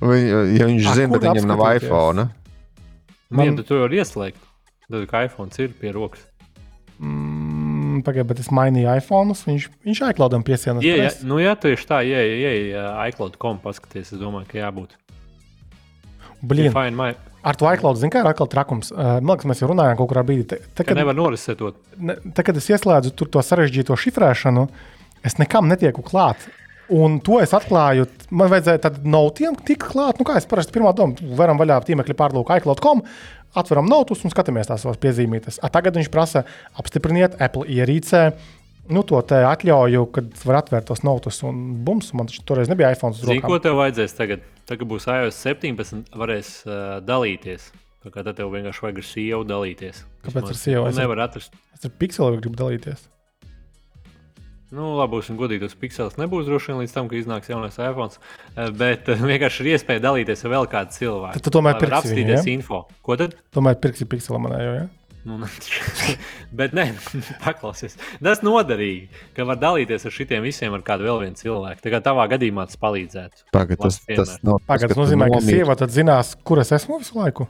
Viņ, ja viņš A, zina, bet viņam nav iPhone. Man... Man- Ja tu to vari ieslēgt, tad, kā iPhone ir pie rokas. Mm, Pagaidiet, bet es mainīju iPhone. Viņš, viņš iCloudam piesienas. Jā, jā, nu, jā, tieši tā, ja ja iCloud.com paskaties, es domāju, ka jābūt. Blin, Fine, my, ar to iCloud zinu, kā ir atkal trakums. Man liekas, mēs jau runājām kaut kurā brīdī. Te, te, ka nevar norisetot. ne, te, kad es ieslēdzu to sarežģīto šifrēšanu, es nekam netieku klāt. Un to es atklāju. Man vajadzēja tādu notiem tikt klāt. Nu, kā es parasti pirmā doma, varam vaļā tīmekļa pārlūku iCloud.com, atveram notus un skatāmies tās savas piezīmītes. A, tagad viņš prasa apstipriniet Apple ierīcē. Nu, to te atļauju, kad var atvērt tos notus un bums. Man taču toreiz nebija iPhone. Zini, ko tev vajadzēs tagad? Tagad būs iOS 17, varēs uh, dalīties. Tā kā tev vienkārši vajag ar sievu dalīties. Kāpēc ar sievu? Es ar- Nevar atrast. Es ar pikseli gribu dalīties. Nu, labi, būsim godīgi. Tas piksels nebūs droši vien līdz tam, ka iznāks jaunais iPhone. Bet vienkārši ir iespēja dalīties ar vēl kādu cilvēku. Tad tu tomēr pirksi viņu, ja? info. Ko tad? Tomēr pirksi pikseli manējo. Ja? Nu, ne- bet nē, paklausies. Tas noderīgi, ka var dalīties ar šitiem visiem ar kādu vēl vienu cilvēku. Tā kā tavā gadījumā tas palīdzētu. Pagad, tas, tas nav Pagaidzi, tas nozīmē, ka tad zinās, kur es esmu visu laiku.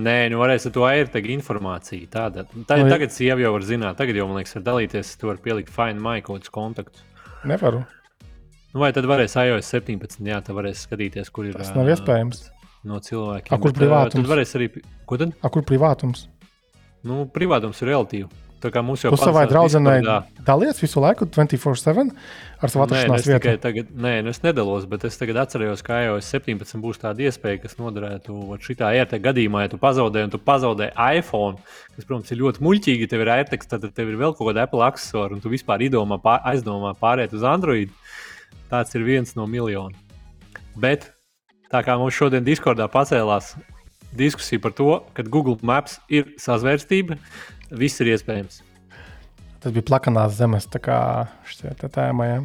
Nē, nu varēs ar to AirTag informāciju. Tāda. Tā, Nu, ja- tagad sieva jau var zināt, tagad jau man liekas, var dalīties, tu vari pielikt Find My kaut kādus kontaktus. Nevaru. Nu, vai tad varēs iOS 17, jā, tad varēs skatīties, kur ir. Tas nav iespējams. No cilvēkiem. A, kur privātums? Tad varēs arī. Ko tad? A, kur privātums? Nu, privātums ir relatīvi. Tā kā mums jau Tu savai draudzenei dalies visu laiku, 24-7 ar savu Nē, atrašanās tikai vietu. tagad, nē, nu es nedalos, bet es tagad atceros, ka iOS 17 būs tāda iespēja, kas noderētu šitā ērta gadījumā, ja tu pazaudē, un tu pazaudē iPhone, kas, protams, ir ļoti muļķīgi, tev ir ērteks, tad tev ir vēl kaut kāda Apple accessora, un tu vispār izdomā, pār, aizdomā pāriet uz Android. Tāds ir viens no miljoniem. Bet tā kā mums šodien Discordā pacēlās diskusija par to, ka Google Maps ir sazvērstība, viss ir iespējams. Tas bija plakanās zemes tēma. Ja?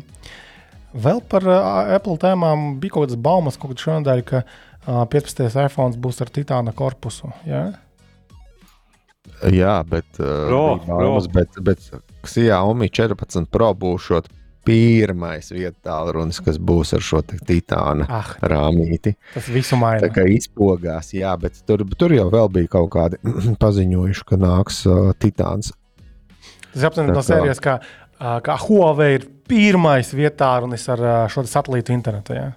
Vēl par uh, Apple tēmām bija kaut kādas baumas, kaut kādā šonadēļ, ka uh, 15. iPhone būs ar titāna korpusu. Ja? Jā, bet, uh, Pro, baumas, bet, bet Xiaomi 14 Pro būs šot pirmais vietālu runas, kas būs ar šo titāna Ah, rāmīti. tas visu Tā maina. kā izpogās, jā, bet tur, tur jau vēl bija kaut kādi paziņojuši, ka nāks uh, titāns. Tas aptuveni Tā no sērijas, kā, uh, kā Huawei ir pirmais vietā runis ar uh, šo satelītu internetu. Jā,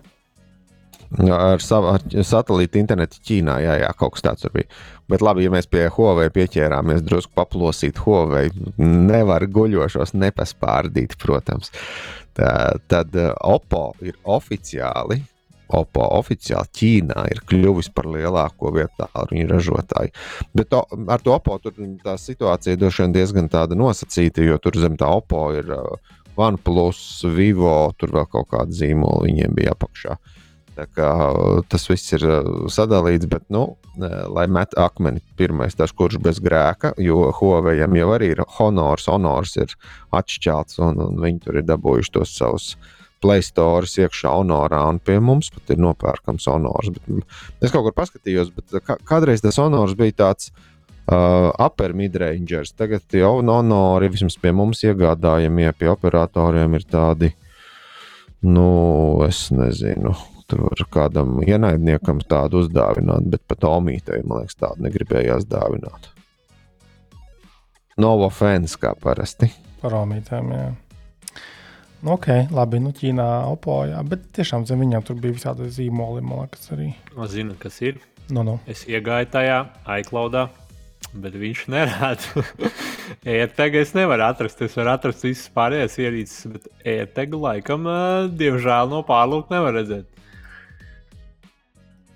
Ar savu ar satelītu internetu Ķīnā, jā, jā, kaut kas tāds bija. Bet labi, ja mēs pie Huawei pieķērāmies, drusku paplosīt Huawei, nevar guļošos nepaspārdīt, protams. Tā, tad uh, Oppo ir oficiāli. Oppo oficiāli Ķīnā ir kļuvis par lielāko vietālu ražotāju. Bet to, ar to Oppo tur tā situācija droši vien diezgan tāda nosacīta, jo tur zem tā Oppo ir uh, OnePlus, Vivo, tur vēl kaut kāda zīmola viņiem bija apakšā. Tā kā, uh, tas viss ir uh, sadalīts, bet, nu, uh, lai met akmeni pirmais, tas kurš bez grēka, jo Huawei jau arī ir honors, honors ir atšķelts, un, un viņi tur ir dabūjuši tos savus Play Store iekšā honorā, un pie mums pat ir nopērkams honors. Bet, mm, es kaut kur paskatījos, bet kā, kādreiz tas honors bija tāds. Uh, upper midrangers. Tagad jau honori vismaz pie mums iegādājamie, pie operatoriem ir tādi, nu, es nezinu, tur var kādam ienaidniekam tādu uzdāvināt, bet pat Omītei, man liekas, tādu negribējās dāvināt. Novo fans kā parasti. Par omītēm. Jā. Nu, ok, labi. Nu, Ķīnā opo, jā, bet tiešām zem viņiem tur bija visādi zīmoli. Man liekas, arī. Es zinu, kas ir. Nu, nu. Es iegāju tajā iCloudā, bet viņš nerāda. AirTag es nevaru atrast. Es varu atrast visas pārējās ierīces, bet AirTag laikam, diemžēl, no pārlūka nevar redzēt.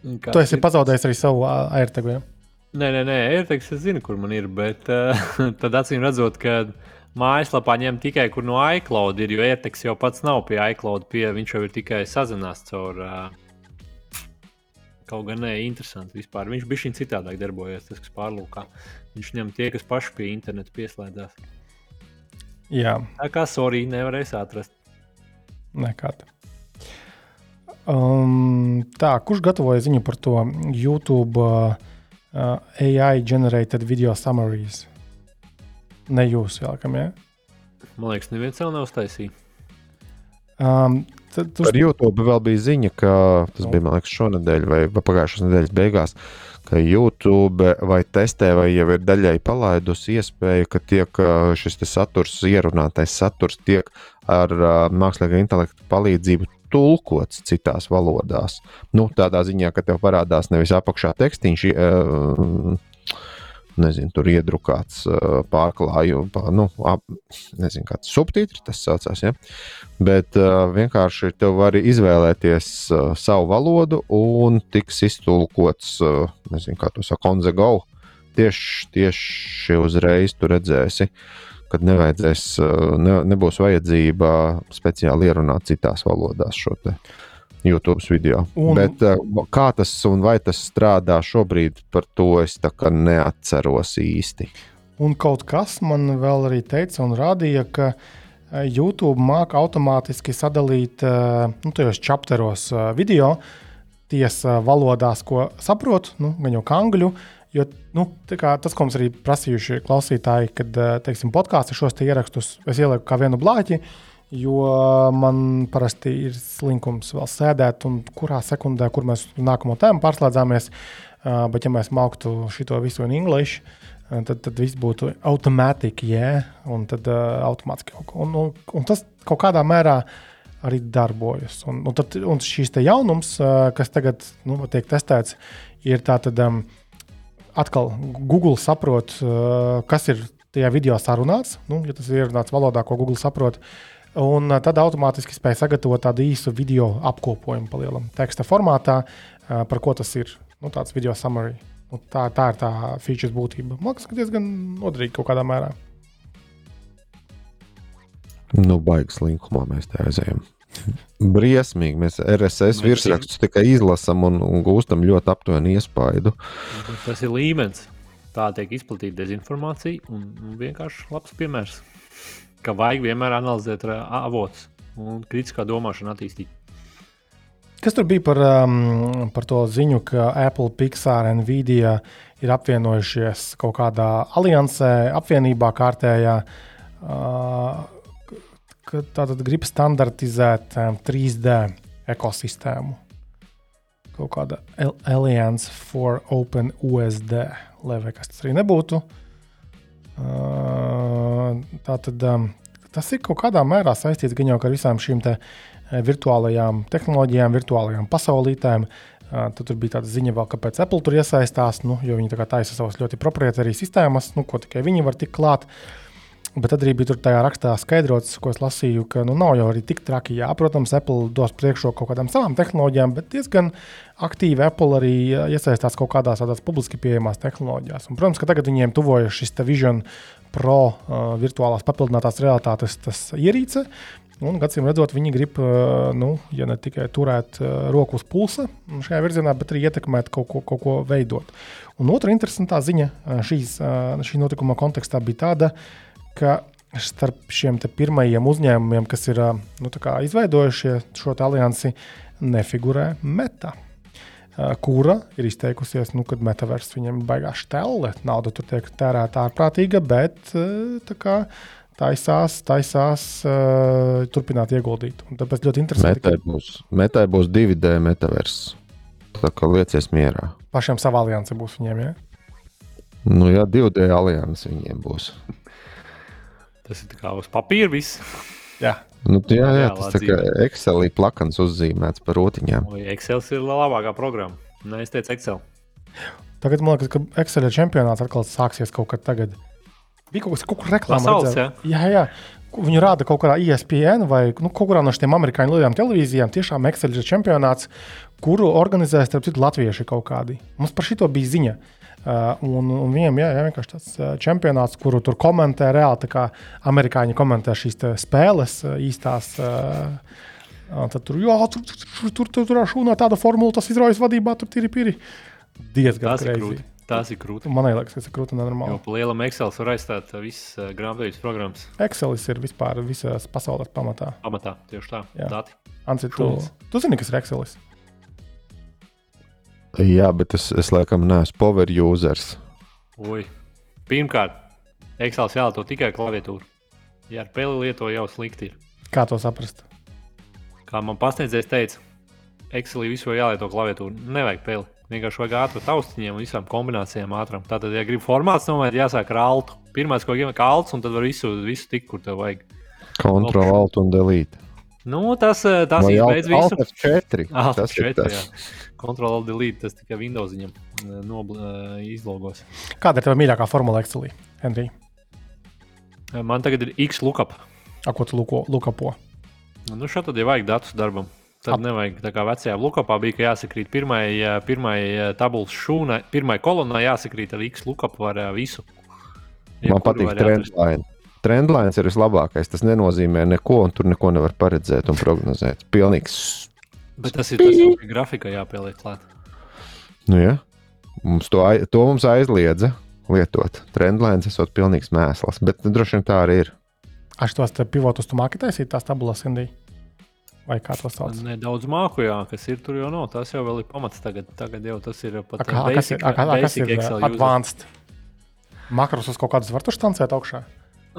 Tu esi ir- pazaudējis arī savu AirTag. Ja? Nē, nē, nē, AirTags es zinu, kur man ir. Bet uh, tad acīm redzot, ka mājaslapā ņem tikai kur no iCloud ir, jo AirTags jau pats nav pie iCloud, pie, viņš jau ir tikai sazinās caur. Uh, kaut gan ne, interesanti vispār. Viņš bija šī citādāk darbojas, tas, kas pārlūkā. Viņš ņem tie, kas paši pie interneta pieslēdzās. Jā, Tā kā sorry, nevarēs atrast. nekāda. Um, tā, kurš gatavoja ziņu par to YouTube uh, uh, AI generated video summaries? Ne jūs, Jākam, ja? Man liekas, neviens vēl nav uztaisījis. Um, tad, tu, Par YouTube vēl bija ziņa, ka tas bija liekas, šonadēļ vai vai pagājušās nedēļas beigās, ka YouTube vai testē, vai jau ir daļai palaidusi iespēju, ka tiek šis te saturs, ierunātais saturs, tiek ar mākslīgā intelekta palīdzību tulkots citās valodās. Nu, tādā ziņā, ka tev parādās nevis apakšā tekstīns, nezinu, tur iedrukāts ā, pārklājums, pā- nu, ap, nezinu, kāds subtitrs tas saucās. Ja? Bet uh, vienkārši tev var izvēlēties uh, savu valodu un tiks iztulkots, uh, nezinu, kā to saka, on the go. Tieši, tieši uzreiz tu redzēsi, kad nevajadzēs, uh, ne, nebūs vajadzība speciāli ierunāt citās valodās šo te YouTube video. Un-. Bet uh, kā tas un vai tas strādā šobrīd, par to es neatceros īsti. Un kaut kas man vēl arī teica un rādīja, ka eh, YouTube māca automātiski sadalīt eh, nu, tajos čapteros eh, video tiesa valodās, ko saprot, nu, gan jau angļu. Jo nu, kā tas, ko mums arī prasījuši klausītāji, kad eh, teiksim, podkāstu šos te ierakstus es ielieku kā vienu blāķi, jo man parasti ir slinkums vēl sēdēt, un kurā sekundē, kur mēs uz nākamo tēmu pārslēdzāmies. Uh, bet, ja mēs māktu šo visu in English, uh, tad, tad viss būtu automātiski, yeah, un tad uh, automātiski kaut ko. Un, un, un tas kaut kādā mērā arī darbojas. Un, un, tad, un šīs te jaunums, kas tagad nu, tiek testēts, ir tātad. Um, atkal Google saprot, uh, kas ir tajā video sarunāts. Nu, ja tas ir ierunāts valodā, ko Google saprot. Un uh, tad automātiski spēja sagatavot tādu īsu video apkopojumu, palielam teksta formātā, uh, par ko tas ir. Nu, tāds video summary. Nu, tā, tā ir tā features būtība. Man liekas, ka diezgan noderīgi kaut kādā mērā. Nu, baigas linkumā mēs te aizējām. Briesmīgi. Mēs RSS Mēs virsrakstus tikai izlasām un, un gūstam ļoti aptuvenu iespaidu. Tas ir līmenis. Tā tiek izplatīta dezinformācija un un vienkārši labs piemērs, ka vajag vienmēr analizēt avotus. un kritiskā domāšana attīstīt. Kas tur bija par, um, par to ziņu, ka Apple, Pixar un Nvidia ir apvienojušies kaut kādā aliansē, apvienībā kārtējā, uh, ka tātad grib standartizēt um, 3D ekosistēmu. Kaut kāda Alliance for Open USD, lai kas tas arī nebūtu. Uh, tātad um, tas ir kaut kādā mērā saistīts gan jau ar visām šīm te, uh, virtuālajām tehnoloģijām, virtuālajām pasaulītēm. Uh, tad tur bija tāda ziņa, vēl, kāpēc Apple tur iesaistās, nu, jo viņi taisa savas ļoti proprietārijas sistēmas, nu, ko tikai viņi var tikt klāt. Bet arī bija tajā rakstā skaidrots, ko es lasīju, ka nu, nav jau arī tik traki. Jā, protams, Apple dos priekšroku kaut kādām savām tehnoloģijām, bet diezgan aktīvi Apple arī iesaistās kaut kādās tādās publiski pieejamās tehnoloģijās. Un, protams, ka tagad viņiem tuvojas šis Vision Pro uh, virtuālās papildinātās realitātes ierīce. Un, acīm redzot, viņi grib, nu, ja ne tikai turēt roku uz pulsa šajā virzienā, bet arī ietekmēt kaut ko, kaut ko veidot. Un otra interesantā ziņa šīs, šī notikuma kontekstā bija tāda, ka starp šiem pirmajiem uzņēmumiem, kas ir nu, izveidojuši šo aliansi, nefigurē meta. Kura ir izteikusies, nu, ka metaverss viņiem ir baigās stēle. Nauda tur tiek tērēta ārprātīga, bet kā, taisās, taisās uh, turpināt ieguldīt. Un tāpēc ļoti interesanti. Metai būs, metai būs 2D metaverss. Tā kā liecies mierā. Pašiem savā aliansē būs viņiem, ja? Nu jā, 2D alianses viņiem būs. Tas ir kā uz papīra viss. jā. Nu, jā, jā, tas kā Excelī plakans uzzīmēts par rotiņām. Excel ir labākā programma. Nē, es teicu Excel. Tagad man liekas, ka Excel čempionāts atkal sāksies kaut kad tagad. Bija kaut kas, kaut kur reklāmā. Pasaules, jā. jā, jā. Viņu rāda kaut kādā ESPN vai nu, kaut kurā no šiem amerikāņu lielajām televīzijām. Tiešām Excel ir čempionāts, kuru organizē starp citu latvieši kaut kādi. Mums par šito bija ziņa. Uh, un, un viņiem jā, jā, vienkārši tāds uh, čempionāts, kuru tur komentē reāli, kā amerikāņi komentē šīs spēles uh, īstās. Tad tur, jā, tur, tur, tur, tur, tur, tur šūnā tāda formula, tas izraujas vadībā, tur ir piri. Diezgan grūti. Tas ir grūti. Man liekas, tas ir nenormāli. Jo lielam Excel var aizstāt visas uh, grāmatvežas programmas. Excel ir vispār visās pasaules pamatā. Pamatā, tieši tā. Jā. Dati. Anci, tu, tu zini, kas ir Excel? Jā, bet es, es laikam neesmu power users. Ui. Pirmkārt, Excel jālieto tikai klaviatūru. Ja ar peli lieto jau slikti ir. Kā to saprast? Kā man pasniedzējs teica, Excelī visu jālieto klaviatūru. Nevajag peli. Vienkārši vajag ātru taustiņiem un visām kombinācijām ātram. Tātad, ja gribi formāts, tad jāsāk ar altu. Pirmais, ko gribam, ir alts, un tad var visu, visu tikt, kur tev vajag. Ctrl, alt un delete. Nu, tas tas izbeidz visu. Alt F4. Alt tas ir F4, tas. jā. Ctrl, delete, tas tikai Windows viņam nobl- izlogos. Kāda ir tava mīļākā formula Excelī, Henrij? Man tagad ir X lookup. A, ko tu luko- lukapo? Nu, šeit tad jau vajag datus darbam. Tad Ap- nevajag tā kā vecajā lookupā bija, ka jāsakrīt pirmai, pirmai tabulas šūnai, pirmai kolonnai jāsakrīt ar X lookup var ā, visu. Man Jebkuru patīk trendline. Trendlines ir vislabākais. Tas nenozīmē neko, un tur neko nevar paredzēt un prognozēt. Pilnīgs. Bet tas ir tas, kas grafikā jāpieliek klāt. Nu, ja? mums to, to mums aizliedza lietot. Trendlines esot pilnīgs mēsls, bet droši vien tā arī ir. Aš tos te pivotus tu māki taisīt, tās tabulas, Henrij? Vai kā to sauc? Nedaudz māku, jā, kas ir tur jau nav. Tas jau vēl ir pamats tagad. Tagad jau tas ir pat kā, a, kas ir, a, a, kas basic ir user. advanced? Makrus uz kaut kādas var tu štancēt augšā?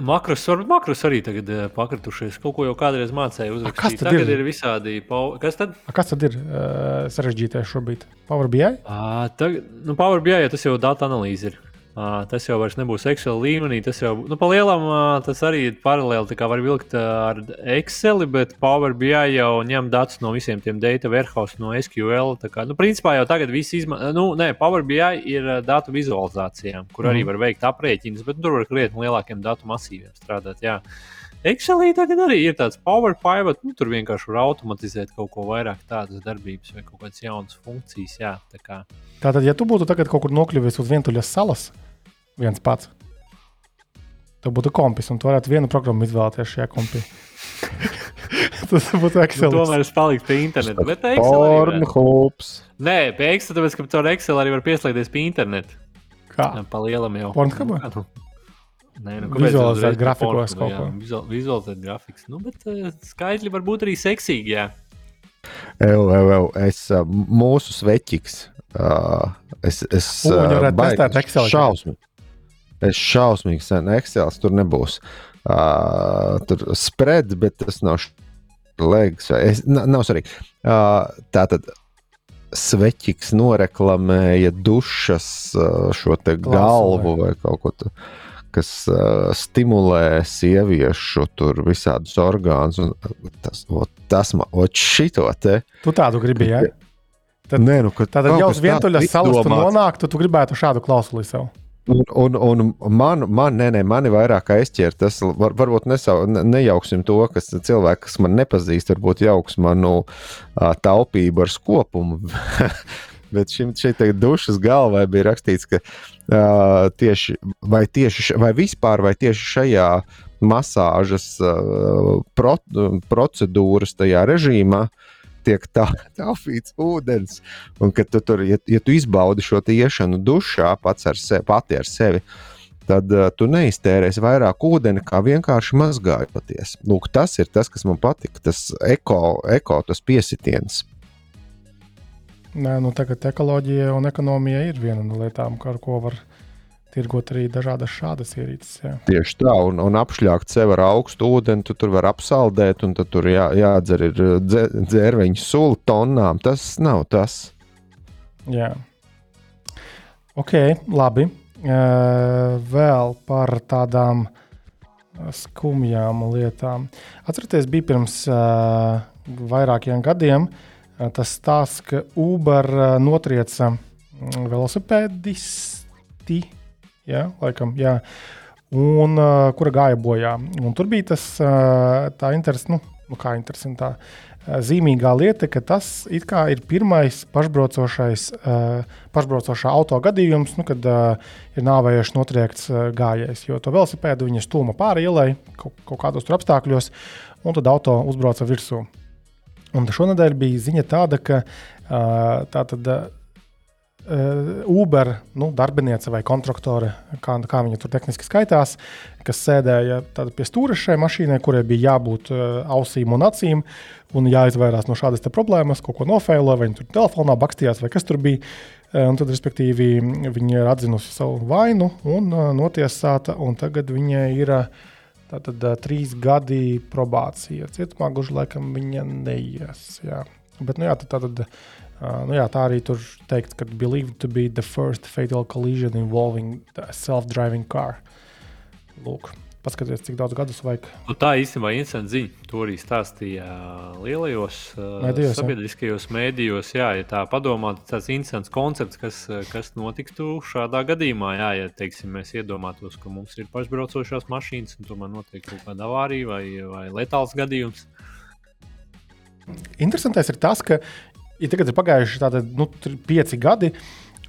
Makros, varbūt makros arī tagad eh, pakritušies. Kaut ko jau kādreiz mācīju A, kas uzrakstīt. tad Tagad ir? ir visādi. pau- Kas tad? A, kas tad ir uh, sarežģītais šobrīd? Power BI? À, tagad, nu, Power BI ja tas jau datu analīze ir. À, tas jau vairs nebūs Excel līmenī. Tas jau, nu, pa lielam, ā, tas arī ir paralēli. Var vilkt ar Excel, bet Power BI jau ņem datus no visiem tiem data warehouse, no SQL. Kā, nu, principā jau tagad viss izmanto, nu, nē, Power BI ir datu vizualizācijām, kur arī Mhm. var veikt aprēķinus, bet tur var krietni lielākiem datu masīviem strādāt. Jā. Excelī tagad arī ir tāds power pivot, nu, tur vienkārši var automatizēt kaut ko vairāk tādas darbības vai kaut kādas jaunas funkcijas. Jā, tā kā. Tātad, ja tu būtu tagad kaut kur nokļuvis uz vientuļas salas, viens pats, tad būtu kompis, un tu varētu vienu programmu izvēlēties šajā kompī. Tas būtu Nu, Excel. tomēr es paliku pie interneta. Bet Pornhubs. Nē, pie Excel, tāpēc, ka caur Excel arī var pieslēgties pie interneta. Kā? Jā, Pa lielam jau. Pornhubā? Nu, nu? Nē, nu, Vizualizēt grafikos kaut ko. Vizual, vizualizēt grafikas. Nu, bet uh, skaitļi var būt arī seksīgi. Jā. Ew, ew, ew. Es uh, mūsu sveķis. Uh, es es viņi uh, Excel. Šausmīgi. Es šausmīgi sen Excel tur nebūs. Uh, tur spread, bet tas nav legs. Es, na- nav svarīgi. Uh, tā tad sveķis noreklamēja dušas uh, šo te galvu vai kaut ko tādu. Kas uh, stimulē sieviešu tur visādus orgānus. un Tas, ot, tas man, ot šito te. Tu tādu gribi, jā? Tad- Nē, nu, kaut jau uz vientuļas tāds salas tu nonāktu, tu gribētu šādu klausuli sev. Un, un, un man, man, nē, nē, mani vairāk aizķer tas, var, varbūt nesau, ne, nejauksim to, kas cilvēki, kas man nepazīst, varbūt jauks manu ā, taupību ar skopumu. Bet šim šeit dušas galvā bija rakstīts, ka uh, tieši, vai, tieši, vai vispār, vai tieši šajā masāžas uh, pro, procedūras tajā režīmā tiek tā, taupīts ūdens. Un ka tu tur, ja, ja tu izbaudi šo iešanu dušā pats ar sevi, pati ar sevi, tad uh, tu neiztērēsi vairāk ūdeni, kā vienkārši mazgājoties. Lūk, tas ir tas, kas man patika. Tas eko, eko tas piesitiens. Nē, nu tagad ekoloģija un ekonomija ir viena no lietām, ar ko var tirgot arī dažādas šādas ierīces. Jā. Tieši tā, un, un apšļākt sevi ar augstu ūdeni, tu tur var apsaldēt, un tad tur jā, jādzer ir uh, dze- dzērveņu sula tonnām. Tas nav tas. Jā. Ok, labi. Uh, vēl par tādām skumjām lietām. Atcerieties, bija pirms uh, vairākiem gadiem uh, tas stāsts, ka Uber uh, notrieca mm, velosipēdisti. Jā, laikam, jā. Un uh, kura gāja bojā. Un tur bija tas uh, tā interesants, nu, nu, kā interesants. Tā zīmīgā lieta, ka tas ir pirmais pašbraucošais, uh, pašbraucošā auto gadījums, nu, kad uh, ir nāvējuši notriekts uh, gājējs. Jo to velosipēdu viņa stūma pāri ielai kaut, kaut kādos apstākļos, un tad auto uzbrauca virsū. Un šonadēļ bija ziņa tāda, ka uh, tā tad. Uh, Uber nu, darbiniece vai kontraktore, kā, kā viņa tur tehniski skaitās, kas sēdēja pie stūra šai mašīnai, kurai bija jābūt uh, ausīm un acīm, un jāizvairās no šādas problēmas, kaut ko nofēloja, vai viņa tur telefonā bakstījās, vai kas tur bija. Un tad, respektīvi, viņa ir atzinusi savu vainu un uh, notiesāta, un tagad viņai ir uh, tātad, uh, trīs gadi probācija. Cietumā gluži laikam viņa neies. Jā. Bet, nu, jā, tad, tātad, Uh, nu jā, tā arī tur teikts, ka believed to be the first fatal collision involving a self-driving car. Lūk, paskatieties, cik daudz gadus vajag. Nu, tā īstenībā ir interesanta ziņa. To arī stāstīja lielajos uh, Mēdījos, jā. sabiedriskajos mēdījos. Jā, ja tā padomā, tad tas ir interesants koncepts, kas, uh, kas notiktu šādā gadījumā. Jā, ja teiksim, mēs iedomātos, ka mums ir pašbraucošās mašīnas un tomēr notiek kaut kāda avārija vai, vai letāls gadījums. Interesantais ir tas, ka ja tagad ir pagājuši tādi nu, pieci gadi.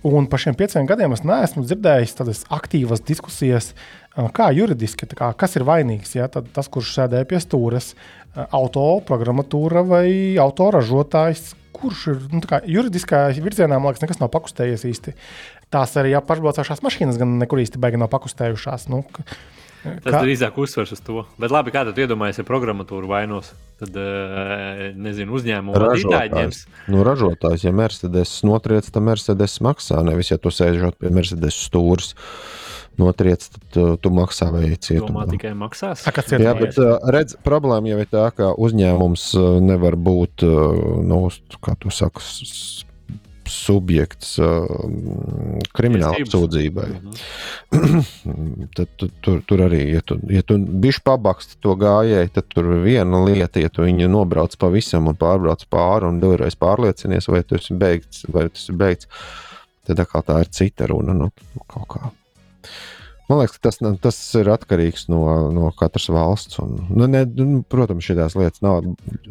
Un par šiem pieciem gadiem es neesmu dzirdējis tādas aktīvas diskusijas, kā juridiski, kā, kas ir vainīgs. Ja? Tad tas, kurš sēdēja pie stūres, auto programmatūra vai autoražotājs, kurš ir nu, juridiskā virzienā, man liekas, nekas nav pakustējies īsti. Tās arī ja, pašbraucošās mašīnas gan nekur īsti baigi nav pakustējušās. Nu, ka- Tas drīzāk uzsvers uz to. Bet labi, kā tad iedomājies, ja programmatūra vainos, tad eh, nezinu, uzņēmumu vadītāji ņems. Nu, ražotājs, ja Mercedes notriec, tad Mercedes maksā. Nevis, ja tu sēžot pie Mercedes stūres, notriec, tad tu, tu maksā vai Domā cietumā. tikai maksās. A, Jā, bet uh, redz, problēma jau ir tā, ka uzņēmums nevar būt nu, kā tu saki, s- subjekts uh, krimināla Tiesības. sūdzībai. Mhm. tad tu, tur, tur arī, ja tu, ja tu bišķi pabaksti to gājēji, tad tur viena lieta, ja tu viņu nobrauc pavisam un pārbrauc pāri un divreiz pārliecinies, vai tas ir beigts, vai tas ir beigts. Tad atkal tā ir cita runa. Nu, kaut kā. Man liekas, ka tas, tas ir atkarīgs no, no katras valsts. Un, nu, ne, nu, protams, šīs lietas nav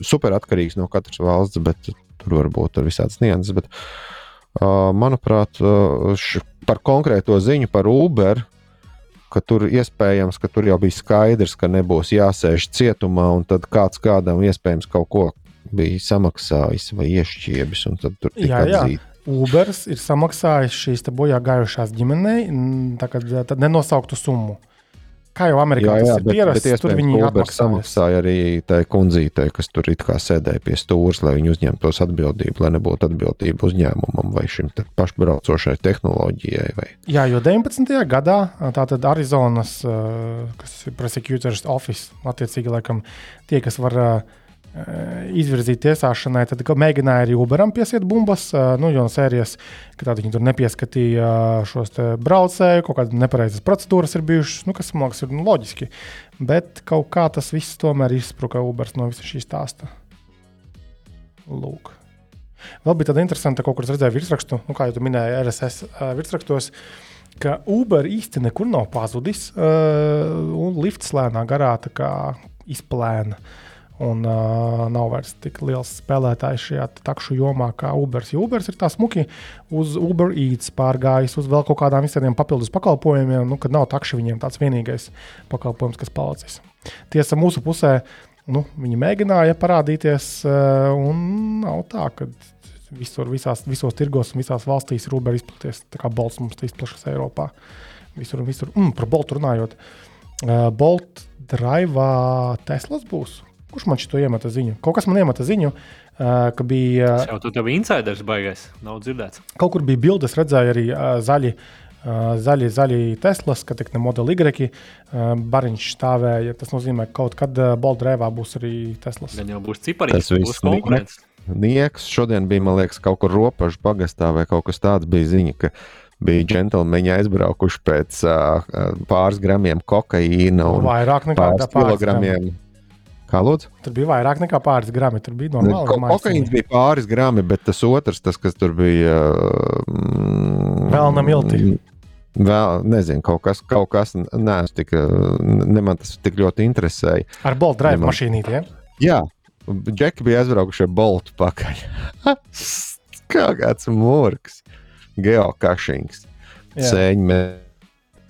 super atkarīgas no katras valsts, bet tur var būt visādas nianses. Bet, uh, manuprāt, uh, š, par konkrēto ziņu par Uber, tur iespējams, ka tur jau bija skaidrs, ka nebūs jāsēž cietumā, un tad kāds kādam iespējams kaut ko bija samaksājis vai iešķiebis, un tad tur tika Jā, jā. atzīt. Ubers ir samaksājis šīs bojā gājušās ģimenei, n- tā kā tad nenosauktu summu. Kā jau Amerikā Jā, jā, tas ir pierasts, tur viņi Uber samaksāja arī tai kundzītei, kas tur it kā sēdēja pie stūres, lai viņi uzņemtos atbildību, lai nebūtu atbildība uzņēmumam vai šim pašbraucošai tehnoloģijai. Vai. Jā, jo 19. gadā tātad Arizonas, kas ir Prosecutors Office, attiecīgi laikam tie, kas var uh, izvirzīt tiesāšanai, tad mēģināja arī Uberam piesiet bumbas, uh, nu, jo sērijas, ka tādi viņi tur nepieskatīja šos te braucēju, kaut kādas nepareizas procedūras ir bijušas, nu, kas man liekas, ir nu, loģiski. Bet kaut kā tas viss tomēr izspruka Ubers no visa šī stāsta. Lūk. Vēl bija tāda interesanta, kaut kur redzēju virsrakstu, nu, kā jau minēju, RSS virsrakstos, ka Uber īsti nekur nav pazudis, uh, un lifts lēnā garā izplēna. Un uh, nav vairs tik liels spēlētājs šajā takšu jomā kā Uber. Jo Uber ir tā smuki uz Uber Eats pārgājis, uz vēl kaut kādām visādiem papildus pakalpojumiem, nu, kad nav takša viņiem tāds vienīgais pakalpojums, kas palicis. Tiesa mūsu pusē, nu, viņi mēģināja parādīties, uh, un nav tā, ka visur, visās, visos tirgos un visās valstīs ir Uber izplaties. Tā kā Bolts mums izplatās Eiropā. Visur un visur. Mm, par Boltu runājot. Uh, Bolt Drive Teslas būs. Kurš man šito iemeta ziņu? Kaut kas man iemeta ziņu, uh, ka bija. Tas jau tu tev insiders baigais, nav dzirdēts. Kaut kur bija bildes, redzēju arī uh, zaļi. Zaļi, zaļi Teslas, kad ne modeli Y, bariņš stāvēja. Tas nozīmē, ka kaut kad Boltrēvā būs arī Teslas. Gan jau būs ciparīgs, Tas būs konkurence. Nieks šodien bija, man liekas, kaut kur robežu pagastā vai kaut kas tāds bija ziņa, ka bija džentlmeņi aizbraukuši pēc uh, pāris gramiem kokaīna un Vairāk nekā pāris kilogramiem. Kā lūdzu? Tur bija vairāk nekā pāris grami. Tur bija normāli. Ko- Kokaīns bija pāris grami, bet tas otrs, tas, kas tur bija. Mm, Velna milti. Vēl nezinu, kaut kas, kaut kas neesmu tik, ne man tas tik ļoti interesēja. Ar Bolt drive Nemaz. mašīnīti. Ja? Jā, Džeki bija aizbraukuši ar boltu pakaļ. Kā kāds mūks, geokašings, sēņķis.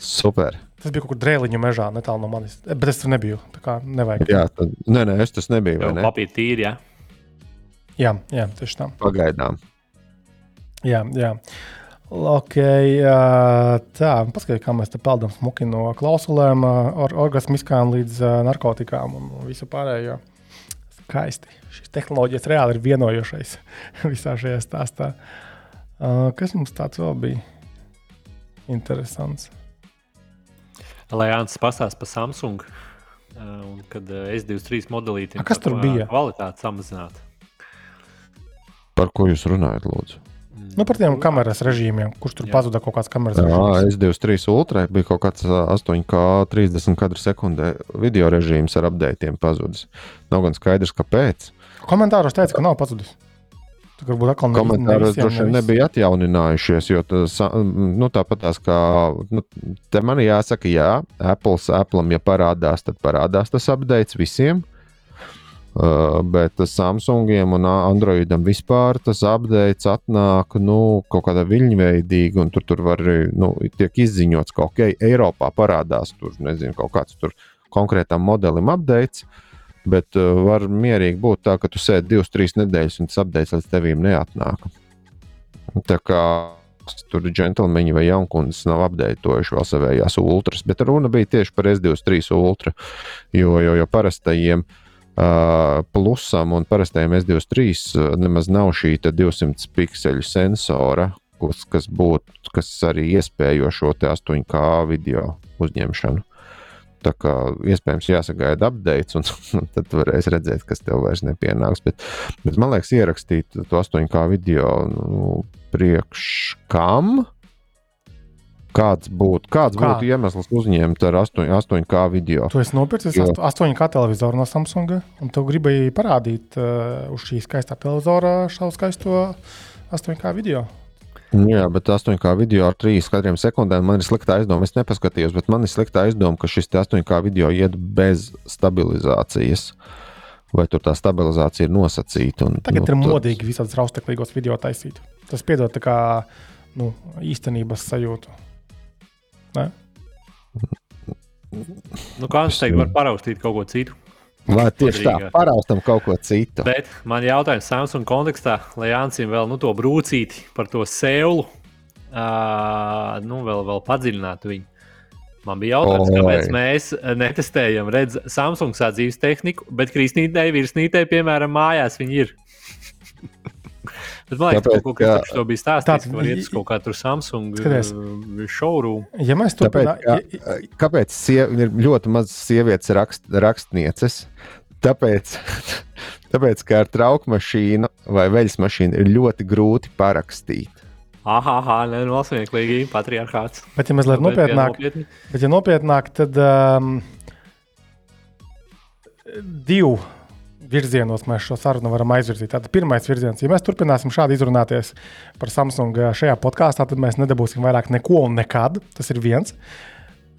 Super. Tas bija kaut kur drēliņu mežā, netālu no manis. Eh, Bet es tur nebiju. Tā kā nevajag. Jā, tad, nē, nē, es tas nebiju. Jau Ne? papīra tīri, jā. Jā, jā tieši tā. Pagaidām. Jā, jā. Ok, tā, paskatieties, kā mēs te peldam smuki no klausulēm, or, orgasmiskām līdz narkotikām un visu pārējo. Skaisti. Šīs tehnoloģijas reāli ir vienojošais visā šajā stāstā. Kas mums tāds vēl bija? Interesants. Lai Jānis pastāsta par Samsung. uh, Un kad uh, S23 modelīti A, kas tur bija? Kvalitāte samazināta. Par ko jūs runājat, lūdzu? Nu, par tiem kameras režīmiem, kurš tur Jā. pazuda kaut kāds kameras Jā, režīms. S23 Ultra bija kaut kāds ā, 8K 30 kadru sekundē video režīms ar updatiem pazudis. Nav gan skaidrs, kāpēc. Komentāros teica, ka nav pazudis. Tur varbūt atkal ne- visiem, droši vien ne nebija atjauninājušies, jo tas, nu, tāpat tās kā, nu, te man jāsaka, jā, Apple, Apple, ja parādās, tad parādās tas updates visiem. Uh, bet Samsungiem un Androidam vispār tas updates atnāk nu, kaut kādā viļņveidīgi, un tur, tur var nu, tiek izziņots, ka ok, Eiropā parādās tur, nezinu, kaut kāds tur konkrētam modelim updates. Bet uh, var mierīgi būt tā, ka tu sēdi divas, trīs nedēļas, un tas updates līdz tevīm neatnāk. Tā kā tur džentlmeņi vai jaunkundas nav apdeitojuši vēl savējās ultras, bet runa bija tieši par S23 ultra. Jo, jo, jo parastajiem uh, plusam un parastajiem S23 uh, nemaz nav šī te 200 pikseli sensora, kas, kas, būt, kas arī iespējo šo te 8K video uzņemšanu. Tā kā iespējams jāsagaida updates, un, tad varēs redzēt, kas tev vairs nepienāks. Bet, bet man liekas, ierakstīt to 8K video nu, priekš kam? Kāds būtu, kāds Kā? būtu iemesls uzņemt ar 8, 8K video? Tu esi nopircis Jo. 8K televizoru no Samsunga, un tu gribēji parādīt uh, uz šī skaistā televizora šo skaisto 8K video. Jā, bet 8K video ar 3 kadriem sekundēm man ir slikta aizdoma. Es nepaskatījos, bet man ir slikta aizdoma, ka šis te 8K video iet bez stabilizācijas. Vai tur tā stabilizācija ir nosacīta? Un, Tagad nu, ir modīgi visādas rausteklīgos video taisīt. Tas piedod tā kā nu, īstenības sajūtu. Ne? Nu, kā viņš teikt, var paraustīt kaut ko citu. Vai tieši tā, paraustam kaut ko citu. Bet man jautājums Samsung kontekstā, lai Jānis vēl nu, to brūcīti par to sēlu, uh, nu, vēl, vēl padziļinātu viņu. Man bija jautājums, Oi. kāpēc mēs netestējam, redz, Samsung sadzīves tehniku, bet Kristīnai virsnītei, piemēram, mājās viņi ir. Bet man liekas, Tāpēc, ka ka- Kristaps to bija stāstījis, Tāds- ka var iet uz kaut kādu Samsung uh, showroom. Ja mēs Tāpēc, turpinām, ka, kāpēc siev, ir ļoti maz sievietes rakst, rakstnieces? Tāpēc, tāpēc, ka ar trauku mašīnu vai veļas mašīnu ir ļoti grūti parakstīt. Ah, ah, nē, nosmieklīgi, patriarchāts. bet ja mazliet nopietnāk, nopietni. Bet, ja nopietnāk, tad um, divu virzienos mēs šo sarunu varam aizvirzīt. Tātad pirmais virziens, ja mēs turpināsim šādi izrunāties par Samsung uh, šajā podkāstā, tad mēs nedabūsim vairāk neko un nekad. Tas ir viens.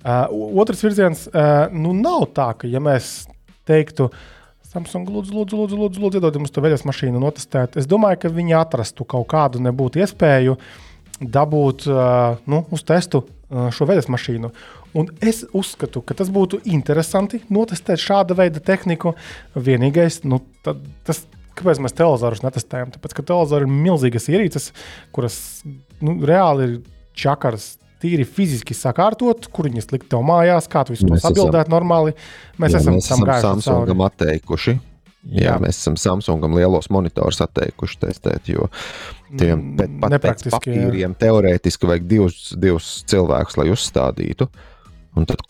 Uh, otrs virziens, uh, nu nav tā, ka ja mēs teiktu, Samsung, lūdzu, lūdzu, lūdzu, lūdzu, lūdzu iedod mums to veļas mašīnu notestēt. Es domāju, ka viņi atrastu kaut kādu nebūtu iespēju dabūt uh, nu, uz testu šo veļas mašīnu. Un es uzskatu, ka tas būtu interesanti notestēt šāda veida tehniku. Vienīgais, nu, tad, tas, kāpēc mēs televizorus netestējam? Tāpēc, ka televizori ir milzīgas ierīces, kuras nu, reāli ir čakars. Tīri fiziski sakārtot, kur viņas likt tev mājās, kā tu visu to Mēs esam- sabildēt normāli. Mēs Jā, esam mēs tam esam gājuši cauri. Samsungam atteikuši. Jā. Jā. mēs esam Samsungam lielos monitorus atteikuši testēt, jo tiem Mm, pat pēc nepraktiski, jā. papīriem teorētiski vajag divus, divus cilvēkus, lai uzstādītu. Un tad,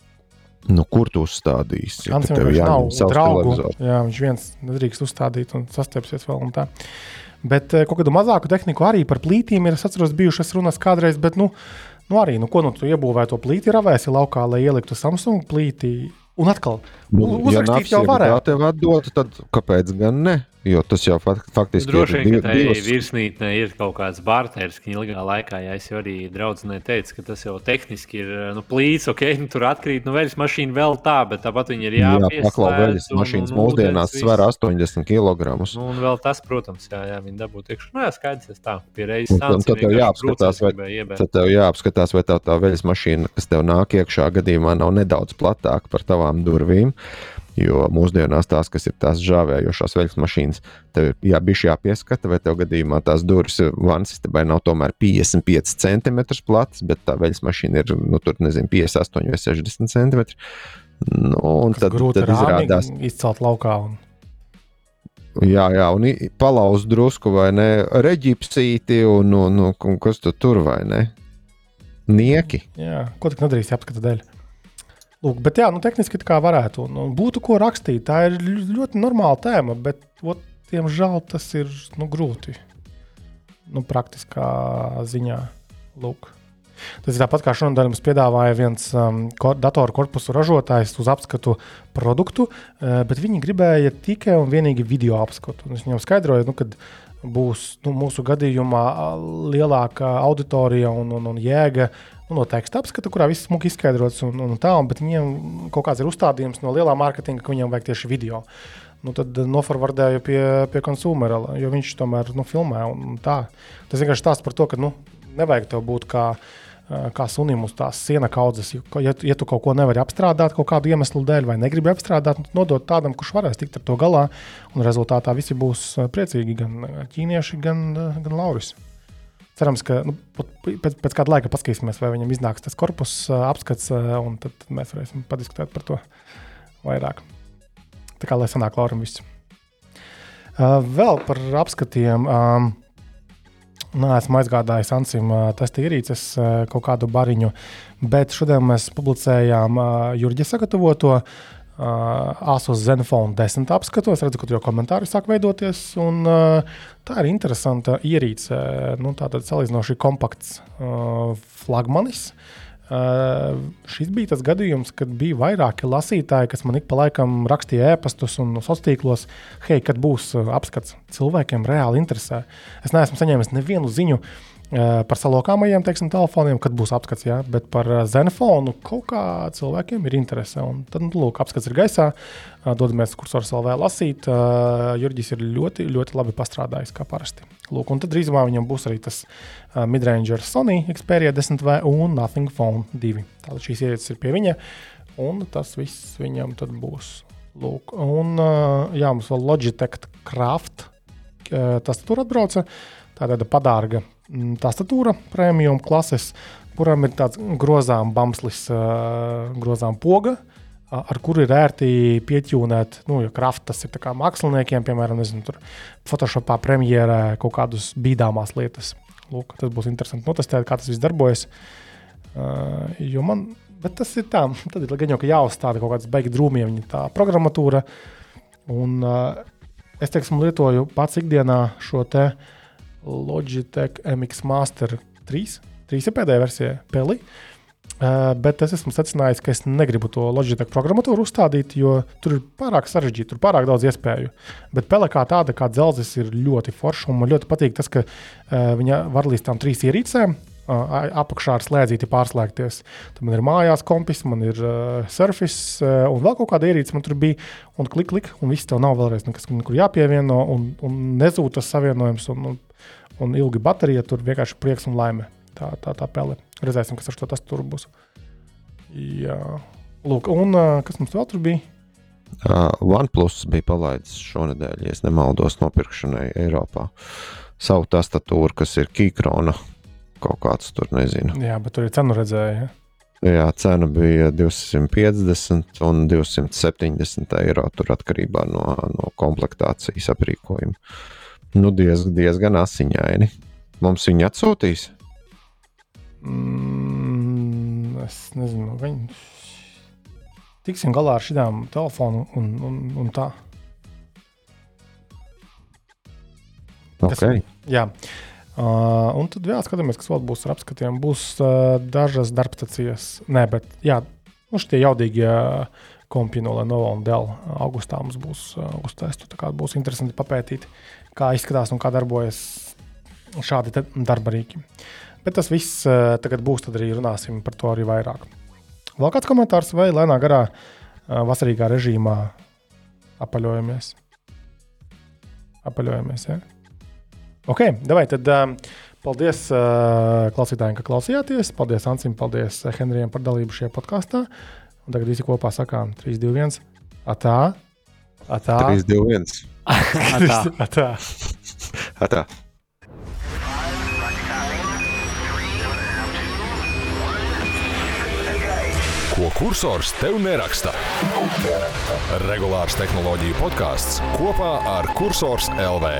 nu, kur tu uzstādīsi? Ja Ansim tev jāņem savs televizors. Jā, viņš viens nedrīkst uzstādīt un sastiepsies vēl un tā. Bet eh, kaut kādu mazāku tehniku arī par plītīm ir. Es atceros, bijušas runas kādreiz, bet nu, nu arī, nu, ko nu tu iebūvēji to plīti ravēsi laukā, lai ieliktu Samsung plīti. Un atkal, Nu, uzrakstīt jau ja varētu. tā tev atdot, tad kāpēc gan ne? Jo tas jau fakt, faktiski Droši vien, div- ka tai divas- virsnītnē ir kaut kāds barteris, ka ilgā laikā, ja es jau arī draudzenei teicu, ka tas jau tehniski ir nu, plīts, ok, nu, tur atkrīt, nu, veļas mašīna vēl tā, bet tāpat viņi ir Jā, jāpieslēdz. paklau veļas un- mašīnas un mūsdienās sver viss. 80 kg. Nu, un vēl tas, protams, jā, jā viņi dabū iekšā. Nu, jā, skaidrs, tas tā, pie reizes stāsts. tad tev jāapskatās, vai- Tad tev jāapskatās, vai tā, tā veļas mašīna, kas tev nāk iekšā, gadījumā nav nedaudz platāka par tavām durvīm. Jo mūsdienās tās, kas ir tās žāvējošās veļas mašīnas, tev ir jā, bišķi jāpieskata, vai tev gadījumā tās durvis vansistabā nav tomēr 55 cm platas, bet tā veļas mašīna ir nu, tur, nezinu, 58 vai 60 cm. Nu, un Tas tad, tad izrādās, rāmīgi izcelt laukā. Un, jā, jā, un palauz drusku vai ne, reģipsīti un, un, un, un kas tu tur vai ne? Nieki. jā, ko tik nedarīs apskata dēļ. Lūk, bet jā, nu, tehniski tā kā varētu. Un, un būtu ko rakstīt. Tā ir ļoti normāla tēma, bet, ot, diemžēl, tas ir nu, grūti. Nu, praktiskā ziņā. Lūk. Tas ir tāpat kā šodien mums piedāvāja viens um, ko- datoru korpusu ražotājs uz apskatu produktu, uh, bet viņi gribēja tikai un vienīgi video apskatu. Un Es viņam skaidroju, nu, ka būs nu, mūsu gadījumā lielāka auditorija un, un, un jēga nu, no teksta apskata, kurā viss smuki izskaidrots un, un tā, un, bet viņiem kaut kāds ir uzstādījums no lielā mārketinga, ka viņiem vajag tieši video. Nu, tad noforvardēju pie, pie konsumera, jo viņš tomēr nu, filmē. Un, un tā. Tas vienkārši stāsta par to, ka nu, nevajag tev būt kā, ā, kā sunim uz tās siena kaudzes. Ja, ja tu kaut ko nevari apstrādāt kaut kādu iemeslu dēļ, vai negribi apstrādāt, tad nodot tādam, kurš varēs tikt ar to galā. Un rezultātā visi būs ā, priecīgi, gan ķīnieši, gan, gan Lauris. Cerams, ka nu, pēc, pēc kāda laika paskatīsimies, vai viņam iznāks tas korpus apskats, un tad, mēs varēsim padiskutēt par to vairāk. Tā kā lai sanāk Lauram viss. Vēl par apskatiem. Nē, esmu aizgādājis Ansim testa ierīces kaut kādu bariņu, bet šodien mēs publicējām Jurģa sagatavoto uh, Asus Zenfone 10 apskatu. Es redzu, ka tur jau komentāri sāk veidoties, un uh, tā ir interesanta ierīce. Nu, tā tad salīdzinoši kompakts uh, flagmanis. Uh, šis bija tas gadījums, kad bija vairāki lasītāji, kas man ik pa laikam rakstīja ēpastus un sociālos tīklos, hei, kad būs uh, apskats. Cilvēkiem reāli interesē. Es neesmu saņēmis nevienu ziņu uh, par salokāmajiem teiksim, telefoniem, kad būs apskats, jā, bet par Zenfonu kaut kā cilvēkiem ir interese. Un tad, nu, lūk, apskats ir gaisā, dodamies kursors vēl lasīt. Jurģis ir ļoti, ļoti labi pastrādājis, kā parasti. Lūk, un tad drīzumā viņam būs arī tas Midranger Sony Xperia 10V un Nothing Phone 2. Tātad šīs ierīces ir pie viņa, un tas viss viņam tad būs. Lūk, un jā, mums vēl Logitech Craft tas tur atbrauca. Tā ir tāda padārga tastatūra premium klases, kuram ir tāds grozām bamslis, grozām poga, ar kuru ir ērti pieķūnēt, nu, ja kraftas ir māksliniekiem, piemēram, nezinu, Photoshopā, premjerē kaut kādus bīdāmās lietas. Lūk, tas būs interesanti notestēt, kā tas viss darbojas. Uh, jo man, bet tas ir tā, tad ir gan jau, ka jāuzstāda kaut kāds beigts drūmiem, tā programmatūra. Un uh, es, teiksim, lietoju pats ikdienā šo te Logitech MX Master 3. 3 ir pēdējā versija, Peli. Uh, bet es esmu secinājis, ka es negribu to Logitech programmatūru uzstādīt, jo tur ir pārāk sarežģīti, tur ir pārāk daudz iespēju. Bet pele kā tāda, kā dzelzis, ir ļoti forša. Man ļoti patīk tas, ka uh, viņa var līdz tam trīs ierīcēm. Uh, apakšā ar slēdzīti pārslēgties. Tad man ir mājās kompis, man ir uh, surface, uh, un vēl kaut kāda ierīce man tur bija. Un klik, klik, un viss tev nav vēlreiz nekas, jāpievieno, un, un nezūd tas savienojums, un, un, un ilgi baterija tur vienkārši prieks un laime tā, tā, tā pele. Redzēsim, kas ar to tas tur būs. Jā, lūk, un kas mums vēl tur bija? Uh, OnePlus bija palaidis šonadēļ, ja nemaldos, nopirkšanai Eiropā. Savu tastatūru, kas ir Kīkrona kaut kāds tur, nezinu. Jā, bet tur ir cenu redzēja. Ja? Jā, cena bija 250 un 270 eiro. Tur atkarībā no, no komplektācijas aprīkojuma. Nu, diez, diezgan asiņaini. Mums viņi atsūtīs. Mm, es nezinu, viņi tiksim galā ar šīm telefonu un, un, un tā. Okay. Tas, jā. Uh, un tad vēl skatāmies, kas vēl būs ar apskatiem. Būs uh, dažas darbstacijas, nē, bet jā, nu, šie jaudīgie kompi no Lenovo un Dell. Augustā mums būs uh, uztaisīta. Tā kā būs interesanti papētīt, kā izskatās un kā darbojas šādi darba rīki. Bet tas viss uh, tagad būs, tad arī runāsim par to arī vairāk. Vēl kāds komentārs vai lēnā garā uh, vasarīgā režīmā apaļojamies? Apaļojamies, ja? Ok, davai, tad um, paldies uh, klausītājiem, ka klausījāties. Paldies Ansim, paldies Henrijam par dalību šajā podkāstā. Un tagad visi kopā sakām 3, 2, 1. Atā! Atā! 3, 2, 1. Atā! Atā! Atā. Ko kursors tev neraksta? Regulārs tehnoloģiju podkāsts kopā ar Cursors LV.